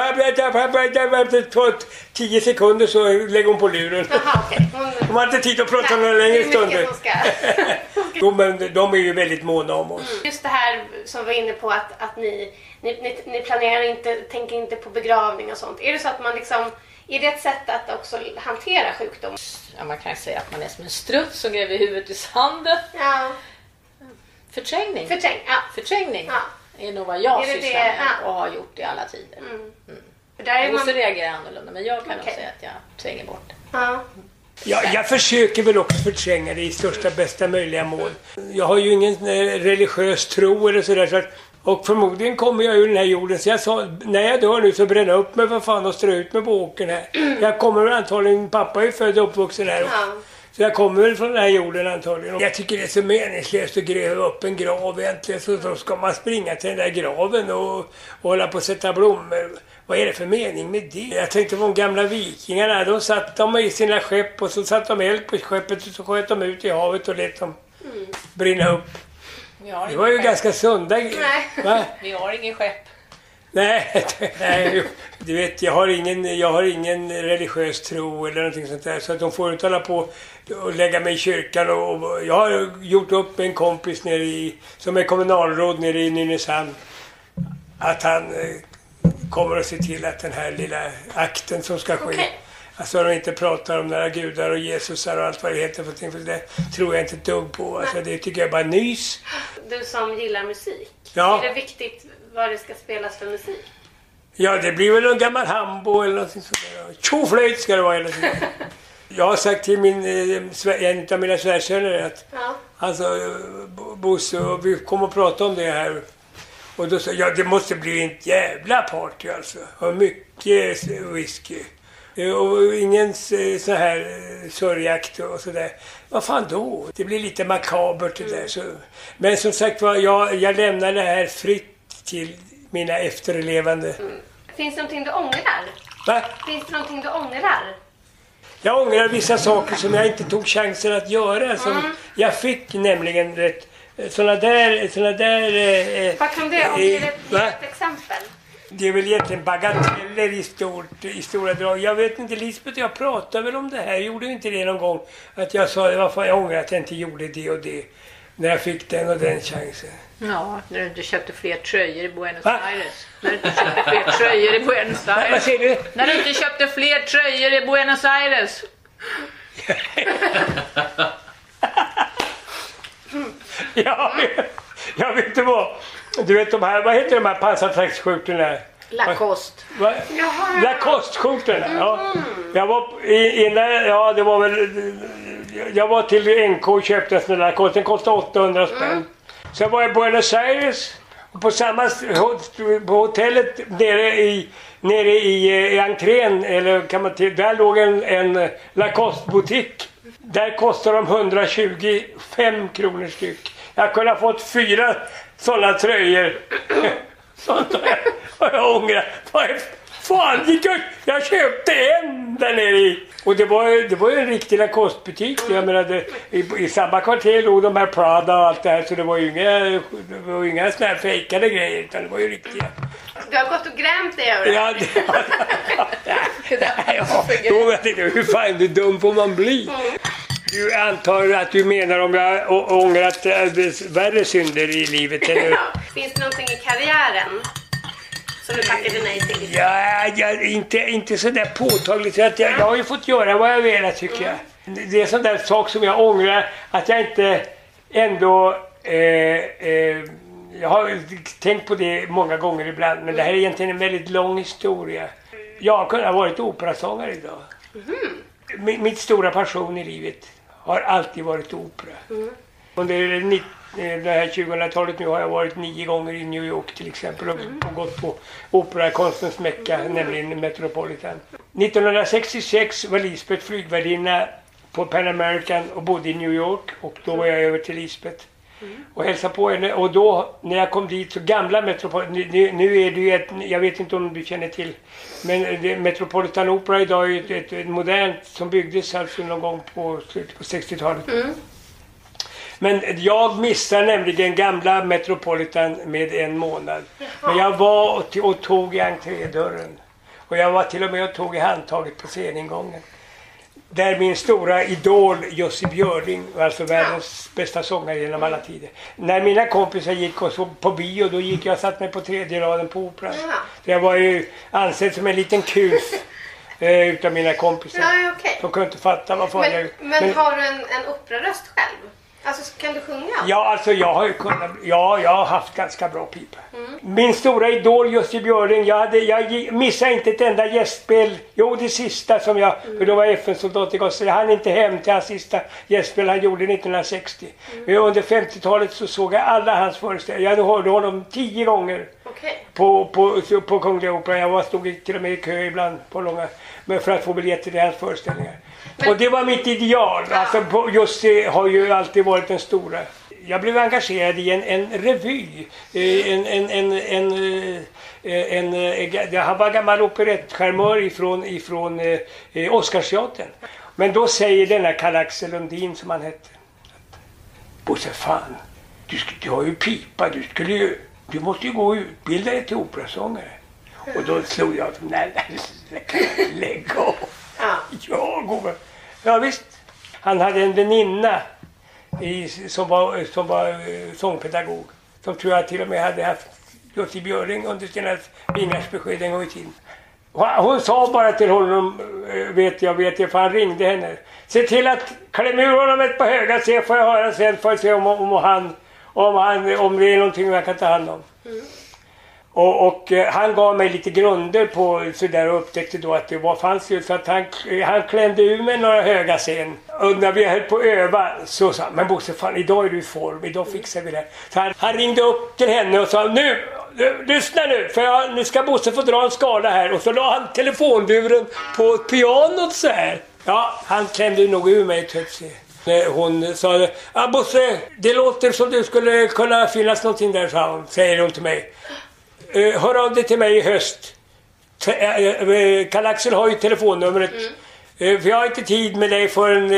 på tio sekunder så lägger hon på luren. Jaha, okej. Hon, De har inte tid att prata några längre stunder. hon ska. Men de är ju väldigt måna om oss. Just det här som vi var inne på att, att ni, ni, ni, ni planerar inte, tänker inte på begravning och sånt. Är det så att man liksom, är det ett sätt att också hantera sjukdom? Ja, man kan säga att man är som en struts som gräver huvudet i sanden. Ja. Förträngning. Förträng, ja. Förträngning Ja. är nog vad jag sysslar det? med Ja. och har gjort i alla tider. För där är man... reagerar annorlunda men jag kan nog Okej. säga att jag tränger bort det. Ja. Ja, jag försöker väl också förtränga det i största bästa möjliga mån. Jag har ju ingen eh, religiös tro eller sådär. Så att, och förmodligen kommer jag ur den här jorden. Så jag sa, när jag dör nu så bränna upp mig för fan och strö ut mig på åkern här. Jag kommer väl antagligen, pappa är ju född och uppvuxen här. Ja. Så jag kommer väl från den här jorden antagligen. Jag tycker det är så meningslöst att gräva upp en grav egentligen. Så då ska man springa till den där graven och, och hålla på att sätta blommor. Vad är det för mening med det? Jag tänkte på de gamla vikingarna. De satt de i sina skepp och så satt de eld på skeppet och så sköt de ut i havet och lät dem brinna upp. Vi Det var ju skepp. ganska sunda. Nej. Va? Vi har ingen skepp. Nej, nej, du vet jag har, ingen, jag har ingen religiös tro eller någonting sånt där. Så att de får inte hålla på och lägga mig i kyrkan. Och, och jag har gjort upp med en kompis nere i, som är kommunalråd nere i Nynäshamn. Att han eh, kommer att se till att den här lilla akten som ska ske. Okej. Alltså de inte pratar om några gudar och Jesusar och allt vad det heter för någonting. För det tror jag inte ett dugg på. Alltså, det tycker jag är bara nys. Du som gillar musik. Ja. Är det viktigt vad det ska spelas för musik? Ja, det blir väl en gammal hambo eller någonting sånt där. Tjoflöjt ska det vara hela tiden. Jag har sagt till min, eh, en av mina svärsöner att Ja. alltså, Bo- Bosse, vi kommer att prata om det här. Och då sa jag, ja det måste bli en jävla party alltså. Och mycket whisky. Eh, Och ingen eh, så här eh, sörjakt och sådär. Vad fan då? Det blir lite makabert det där. Så. Men som sagt var, jag, jag lämnar det här fritt till mina efterlevande. Finns det någonting du ångrar? Va? Finns det någonting du ångrar? Jag ångrar vissa saker som jag inte tog chansen att göra. Som Mm. Jag fick nämligen rätt... Såna där... Såna där eh, Vad kan det eh, Ge ett, ge va? ett exempel. Det är väl egentligen bagateller i, stort, i stora drag. Jag vet inte, Lisbeth och jag pratade väl om det här. Gjorde vi inte det någon gång? Att jag sa varför jag ångrar att jag inte gjorde det och det. När jag fick den och den chansen. Ja, när du inte köpte fler tröjor i Buenos Va? Aires. När du inte köpte fler tröjor i Buenos Vad Aires. säger du? När du inte köpte fler tröjor i Buenos Aires. Ja, jag vet inte vad. Du vet de här, vad heter de här pansartraktsskjortorna? Lacoste. Lacoste-skjortorna, ja. Jag var i- innan, ja det var väl, jag var till NK och köpte en sån där Lacoste. Den kostade 800 spänn. Sen var jag i Buenos Aires och på samma på hotellet nere i Nere i, eh, i entrén, eller kan man till, där låg en, en Lacoste-butik. Där kostar de 125 kronor styck. Jag kunde ha fått fyra sådana tröjor. Sånt har jag, har jag ångrat. Fan, jag, jag köpte en där nere i. Och det var, det var ju en riktig Lacoste-butik. Jag menar, det, i, I samma kvarter låg de här Prada och allt det här. Så det var ju inga, det var inga såna här fejkade grejer. Utan det var ju riktiga. Du har gått och grämt dig över det. Ja, det, ja, då vet jag inte, hur fan hur dum får man bli? Du antar att du menar om jag ångrat värre synder i livet? Eller? Finns det någonting i karriären som du tackade nej till? Ja, jag, inte, inte så där påtagligt. Jag, jag har ju fått göra vad jag velat tycker jag. Det är sån där sak som jag ångrar att jag inte ändå... Eh, eh, jag har tänkt på det många gånger ibland men det här är egentligen en väldigt lång historia. Jag har kunnat ha varit operasångare idag. Min, mitt stora passion i livet har alltid varit opera. Under nitt- eh, det här 2000-talet nu har jag varit nio gånger i New York till exempel och, och gått på operakonstens mecka, nämligen Metropolitan. 1966 var Lisbeth flygvärdinna på Pan American och bodde i New York och då var jag över till Lisbeth. Och hälsade på henne och då när jag kom dit så gamla Metropolitan, nu, nu är det ju ett, jag vet inte om du känner till men det, Metropolitan Opera idag är ju ett, ett, ett modernt som byggdes alltså någon gång på slutet på 60-talet. Men jag missade nämligen gamla Metropolitan med en månad. Men jag var och, och tog i entrédörren. Och jag var till och med och tog i handtaget på sceningången. Där min stora idol Jussi Björling, alltså världens bästa sångare genom alla tider. När mina kompisar gick och såg på bio, då gick jag och satte mig på tredje raden på Operan. Ja. Så jag var ju ansedd som en liten kus eh, utav mina kompisar. Ja, okej. De kunde inte fatta vad fan Men, jag... men har du en, en operaröst själv? Alltså kan du sjunga? Ja, alltså jag har ju kunnat, ja, jag har haft ganska bra pipa. Mm. Min stora idol Jussi Björling, jag, hade, jag missade inte ett enda gästspel. Jo, det sista som jag, för då var jag FN-soldat i Gaza. Jag hann inte hem till hans sista gästspel han gjorde 1960. Men under 50-talet så såg jag alla hans föreställningar. Jag hörde honom tio gånger Okej. på, på, på Kungliga Operan. Jag var, stod i- till och med i kö ibland på långa, men för att få biljetter till hans föreställningar. Och det var mitt ideal. Alltså, just det har ju alltid varit den stora. Jag blev engagerad i en, en revy. Eh, En, en, en, en, eh, en, en, han var gammal operettcharmör ifrån, ifrån eh, eh, Oscarsteatern. Men då säger denna Karl-Axel Lundin som han hette. Bosse fan, du, du har ju pipa. Du, skulle ju, du måste ju gå och utbilda dig till operasångare. Och då slog jag nej, lägg av. Ja, gubben. Ja, visst. Han hade en väninna i, som var, som var eh, sångpedagog. Som tror jag till och med hade haft Jussi Björling under sina vingars besked en gång i tiden. Hon, sa bara till honom, eh, vet jag, vet jag, för han ringde henne. Se till att klämma ur honom ett par höga se får jag höra sen, får jag se om, om, han, om, han, om det är någonting jag kan ta hand om. Mm. Och, och eh, han gav mig lite grunder på sådär och upptäckte då att det var, fanns ju så att han, han klämde ur mig några höga scen. Och när vi höll på att öva så sa han, men Bosse fan idag är du i form, idag fixar vi det. Så han, han ringde upp till henne och sa, nu, nu lyssna nu, för jag, nu ska Bosse få dra en skala här. Och så la han telefonluren på pianot så här. Ja, han klämde nog ur mig ett högt Hon sa, ah, Bosse, det låter som det skulle kunna finnas någonting där, sa hon, säger hon till mig. Eh, hör av dig till mig i höst. Eh, eh, Karl-Axel har ju telefonnumret. Eh, för jag har inte tid med dig förrän...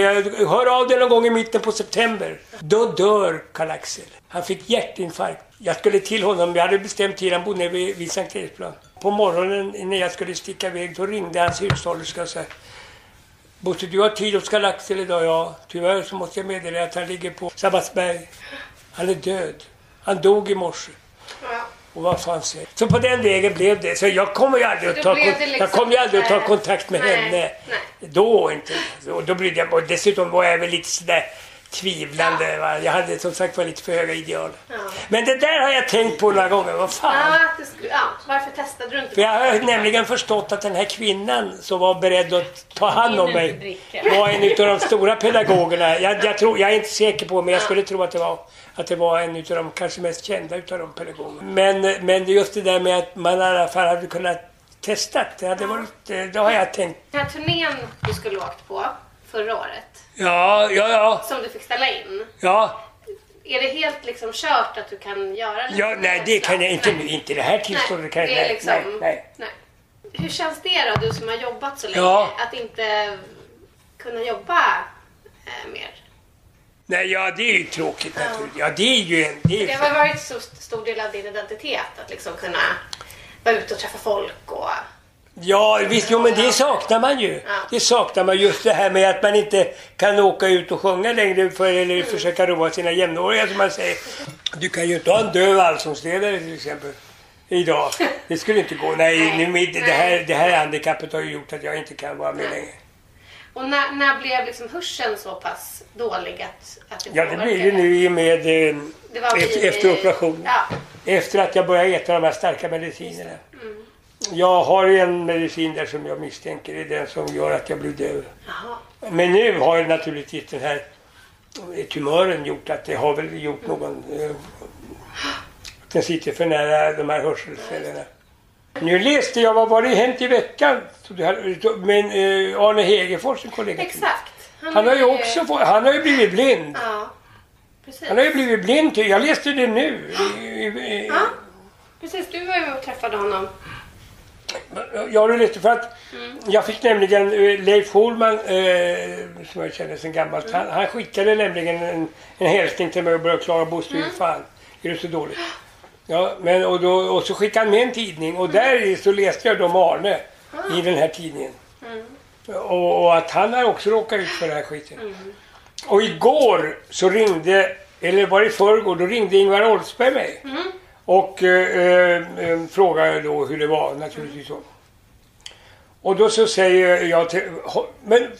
hör av dig någon gång i mitten på september. Då dör Karl-Axel. Han fick hjärtinfarkt. Jag skulle till honom. Jag hade bestämt tid. Han bodde nere vid, vid Sankt Eriksplan. på morgonen när jag skulle sticka iväg, då ringde hans hushållerska och sa Bosse, du har tid hos Galaxel idag? Ja. Tyvärr så måste jag meddela att han ligger på Sabbatsberg. Han är död. Han dog i morse. Och vad fan säger Så på den vägen blev det. Så jag kommer ju aldrig att ta, blev liksom- jag kommer aldrig att ta kontakt med Nej, henne. nej. Då inte. Och då brydde jag. Och dessutom var jag väl lite sådär tvivlande. Va? Jag hade som sagt var lite för höga ideal. Ja. Men det där har jag tänkt på några gånger. Vad fan. Ja, skulle, ja, varför testade du inte? För jag har nämligen förstått att den här kvinnan som var beredd att ta hand om mig var en av de stora pedagogerna. Jag, jag, tror, jag är inte säker på, men jag skulle tro att det var, att det var en av de kanske mest kända utav de pedagogerna. Men, men just det där med att man i alla fall hade kunnat testa. Det, hade varit, eh, det har jag tänkt. Den här turnén du skulle åkt på förra året, Ja, ja, ja. som du fick ställa in. Ja, Är det helt liksom kört att du kan göra det? ja nej det kan jag inte. Inte i det här tillståndet. Kan jag, nej, liksom, nej, nej. Hur känns det då, du som har jobbat så länge, Ja. att inte kunna jobba eh, mer? Nej, ja det är ju tråkigt naturligtvis. Ja, det är ju en... Det är Det har varit så stor del av din identitet att liksom kunna vara ute och träffa folk och... Ja, visst, jo, men det saknar man ju. Det saknar man just det här med att man inte kan åka ut och sjunga längre för, eller försöka roa sina jämnåriga som man säger. Du kan ju inte ha en döv allsångsledare till exempel. Idag. Det skulle inte gå. Nej, nu, med- det, här, det här handikappet har ju gjort att jag inte kan vara med längre. Och när, när blev liksom hörseln så pass dålig att, att det Ja, det blir ju nu i och med eh, efter, efter operationen. Ja. Efter att jag började äta de här starka medicinerna. Mm. Jag har en medicin där som jag misstänker är den som gör att jag blir döv. Jaha. Men nu har ju naturligtvis den här tumören gjort att det har väl gjort någon... Eh, den sitter för nära de här hörselcellerna. Nu läste jag, vad var det hänt i veckan? Men eh, Arne Hegerfors, en kollega. Exakt. Han har ju också fått, han har ju blivit blind. Ja, precis. Han har ju blivit blind. Jag läste det nu. Ja, precis. Du var ju och träffade honom. Ja, du läste för att Mm. jag fick nämligen eh, Leif Holman, eh, som jag känner sedan gammalt, Mm. han, han skickade nämligen en, en hälsning till mig och började klaga Bosse, Mm. fan är det så dåligt? Ja, men och, då, och så skickade han med en tidning och där så läste jag om Arne i den här tidningen. Mm. Och, och att han har också råkat ut för den här skiten. Och igår så ringde, eller var det i förrgår, då ringde Ingvar Oldsberg mig. Mm. Och eh, eh, frågade då hur det var naturligtvis. Så. Och då så säger jag till, men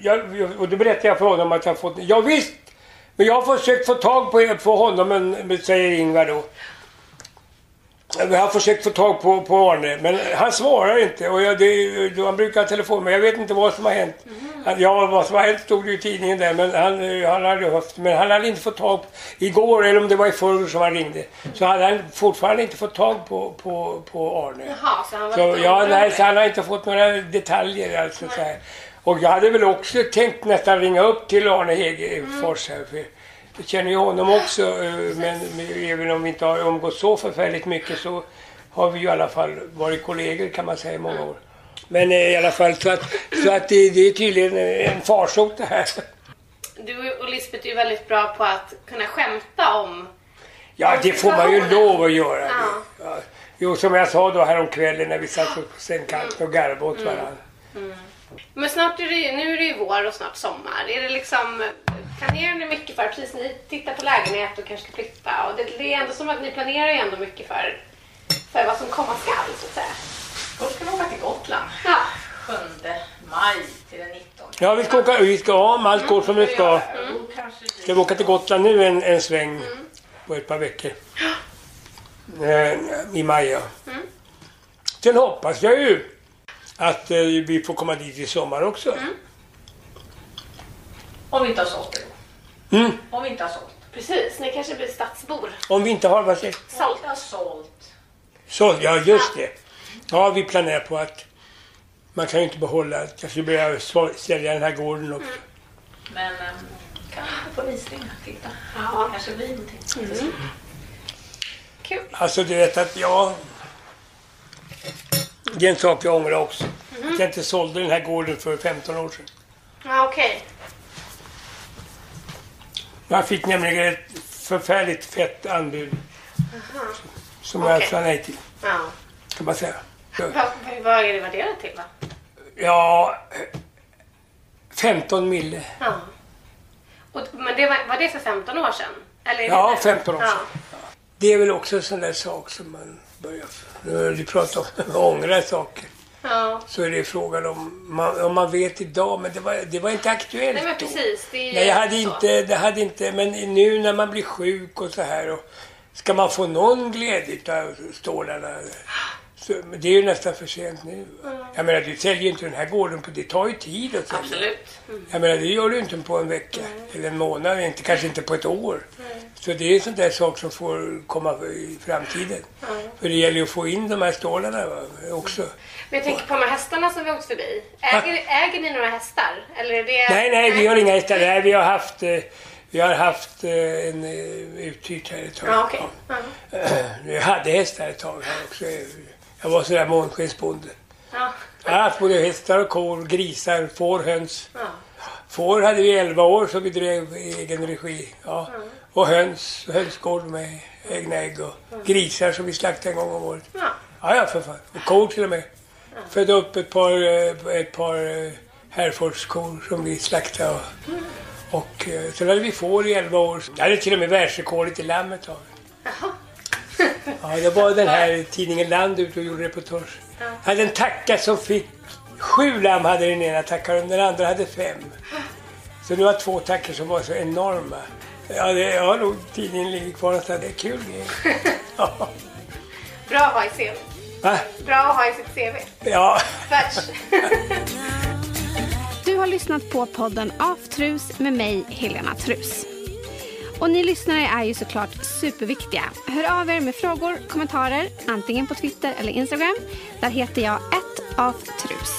jag, och då berättar jag för honom att jag fått, ja visst, men jag har försökt få tag på, på honom, men, men säger Ingvar då. Jag har försökt få tag på, på Arne, men han svarar inte. Och jag, det, han brukar ha telefon, men jag vet inte vad som har hänt. Han- Ja, vad som har hänt stod det ju i tidningen där, men han, han hade haft, men han hade inte fått tag på, igår, eller om det var i förrgår som han ringde, så hade han fortfarande inte fått tag på, på, på Arne. Jaha, så han var Så, ja, nej, så han har inte fått några detaljer alltså så här. Och jag hade väl också tänkt nästan ringa upp till Arne Hegerfors här. För jag känner ju honom också, eh, men, även om vi inte har umgått så förfärligt mycket så har vi ju i alla fall varit kollegor kan man säga i många år. Men eh, i alla fall så att, så att det, det är tydligen en farsot det här. Du och Lisbeth är ju väldigt bra på att kunna skämta om... Ja, det får man ju lov att göra. Ja. Jo, som jag sa då häromkvällen när vi satt på sängkanten och garvade åt varandra. Mm. Men snart är det, nu är det ju vår och snart sommar. Är det liksom, planerar ni mycket för, precis ni tittar på lägenhet och kanske ska flytta och det, det är ändå som att ni planerar ju ändå mycket för, för vad som komma skall så att säga. Först ska vi åka till Gotland. Ja. 7 maj till den 19. Ja, vi ska åka, vi ska, ja, om allt går som det ska. Ska vi åka till Gotland nu en, en sväng på ett par veckor. Eh, I maj, ja. Sen hoppas jag ju att eh, vi får komma dit i sommar också. Om vi inte har sålt det. Mm. Om vi inte har sålt. Precis, ni kanske blir stadsbor. Om vi inte har, vad säger Sålt. har sålt. Så, ja just det. Ja, vi planerar på att man kan ju inte behålla, skulle börja sälja den här gården också. Men um, kan vi på visning titta. Ja. Kanske blir någonting. Mm. Kul. Alltså du vet att jag... Det är en sak jag ångrar också. Att jag inte sålde den här gården för 15 år sedan. Ja, okej. Jag fick nämligen ett förfärligt fett anbud Aha. som jag Okej. sa nej till. Ja. Kan man säga. Vad, är det värderat till då? Ja, 15 mille. Ja. Och, men det var, var det för 15 år sedan? Eller Ja, nu? 15 år sedan. Ja. Det är väl också en sån där sak som man börjar... Nu har du pratat om ångra saker. Ja. Så är det frågan om man, om man vet idag, men det var, det var inte aktuellt Nej men då. precis. Det är Nej, jag hade så. inte, det hade inte, men nu när man blir sjuk och så här och ska man få någon glädje av stålarna så, det är ju nästan för sent nu. Mm. Jag menar, du säljer ju inte den här gården på, det tar ju tid att sälja. Absolut. Mm. Jag menar, det gör du inte på en vecka eller en månad, inte, kanske inte på ett år. Så det är en sån där sak som får komma i framtiden. För det gäller ju att få in de här stålarna va, också. Men jag tänker på de här hästarna som vi åkt förbi. Äger, äger ni några hästar? Eller är det... Nej, nej, vi har inga hästar. Nej, vi har haft, eh, vi har haft eh, en eh, uthyrt här ett tag. Okej. Ja. Ja. Vi hade hästar ett tag här också. Jag var sådär månskensbonde. Ja. Jag har haft både hästar och kor, grisar, får, höns. Ja. Får hade vi 11 år så vi drev i egen regi. Ja. Och höns, hönsgård med egna ägg och grisar som vi slaktade en gång om året. Ja. Ja, ja för fan. Och kor till och med. Födde upp ett par, eh, ett par eh, Herefordskor som vi slaktade. Och, och eh, sen hade vi får i 11 år. Jag hade till och med världsrekordet i lammet av Ja, det var den här tidningen Land ute och gjorde reportage. Jag hade en tacka som fick sju lamm hade den ena tackan och den andra hade fem. Så det var två tackor som var så enorma. Ja, det, ja nog tidningen ligger kvar någonstans. Det är kul grejer. Ja. Bra att Va? Bra att ha i sitt CV. Ja. Du har lyssnat på podden Aftrus med mig, Helena Trus. Och ni lyssnare är ju såklart superviktiga. Hör av er med frågor, kommentarer, antingen på Twitter eller Instagram. Där heter jag aftrus.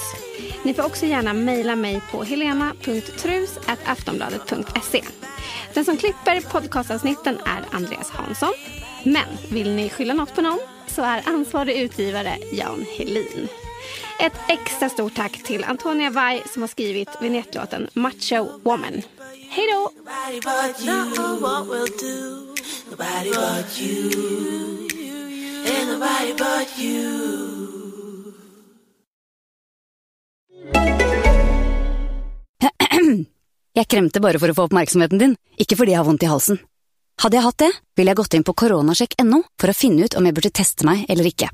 Ni får också gärna mejla mig på helena.trus.aftonbladet.se. Den som klipper podcastavsnitten är Andreas Hansson. Men vill ni skylla något på någon så är ansvarig utgivare Jan Helin. Ett extra stort tack till Antonia Vai som har skrivit vinjettlåten Macho Woman. Hej då! Jeg kremter bare for å få oppmerksomheten din, ikke fordi jeg har vondt i halsen. Hade jag hatt det, ville jeg gått inn på koronasjekk.no for å finne ut om jeg burde teste meg eller ikke.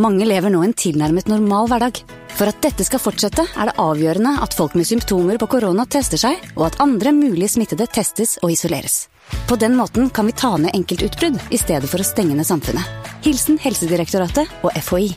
Mange lever nå en tilnærmet normal hverdag. For at dette skal fortsette, er det avgjørende at folk med symptomer på korona tester seg, og at andre möjliga smittede testes og isoleres. På den måten kan vi ta ned enkeltutbrudd i stedet for å stenge ned samfunnet. Hilsen Helsedirektoratet og FHI.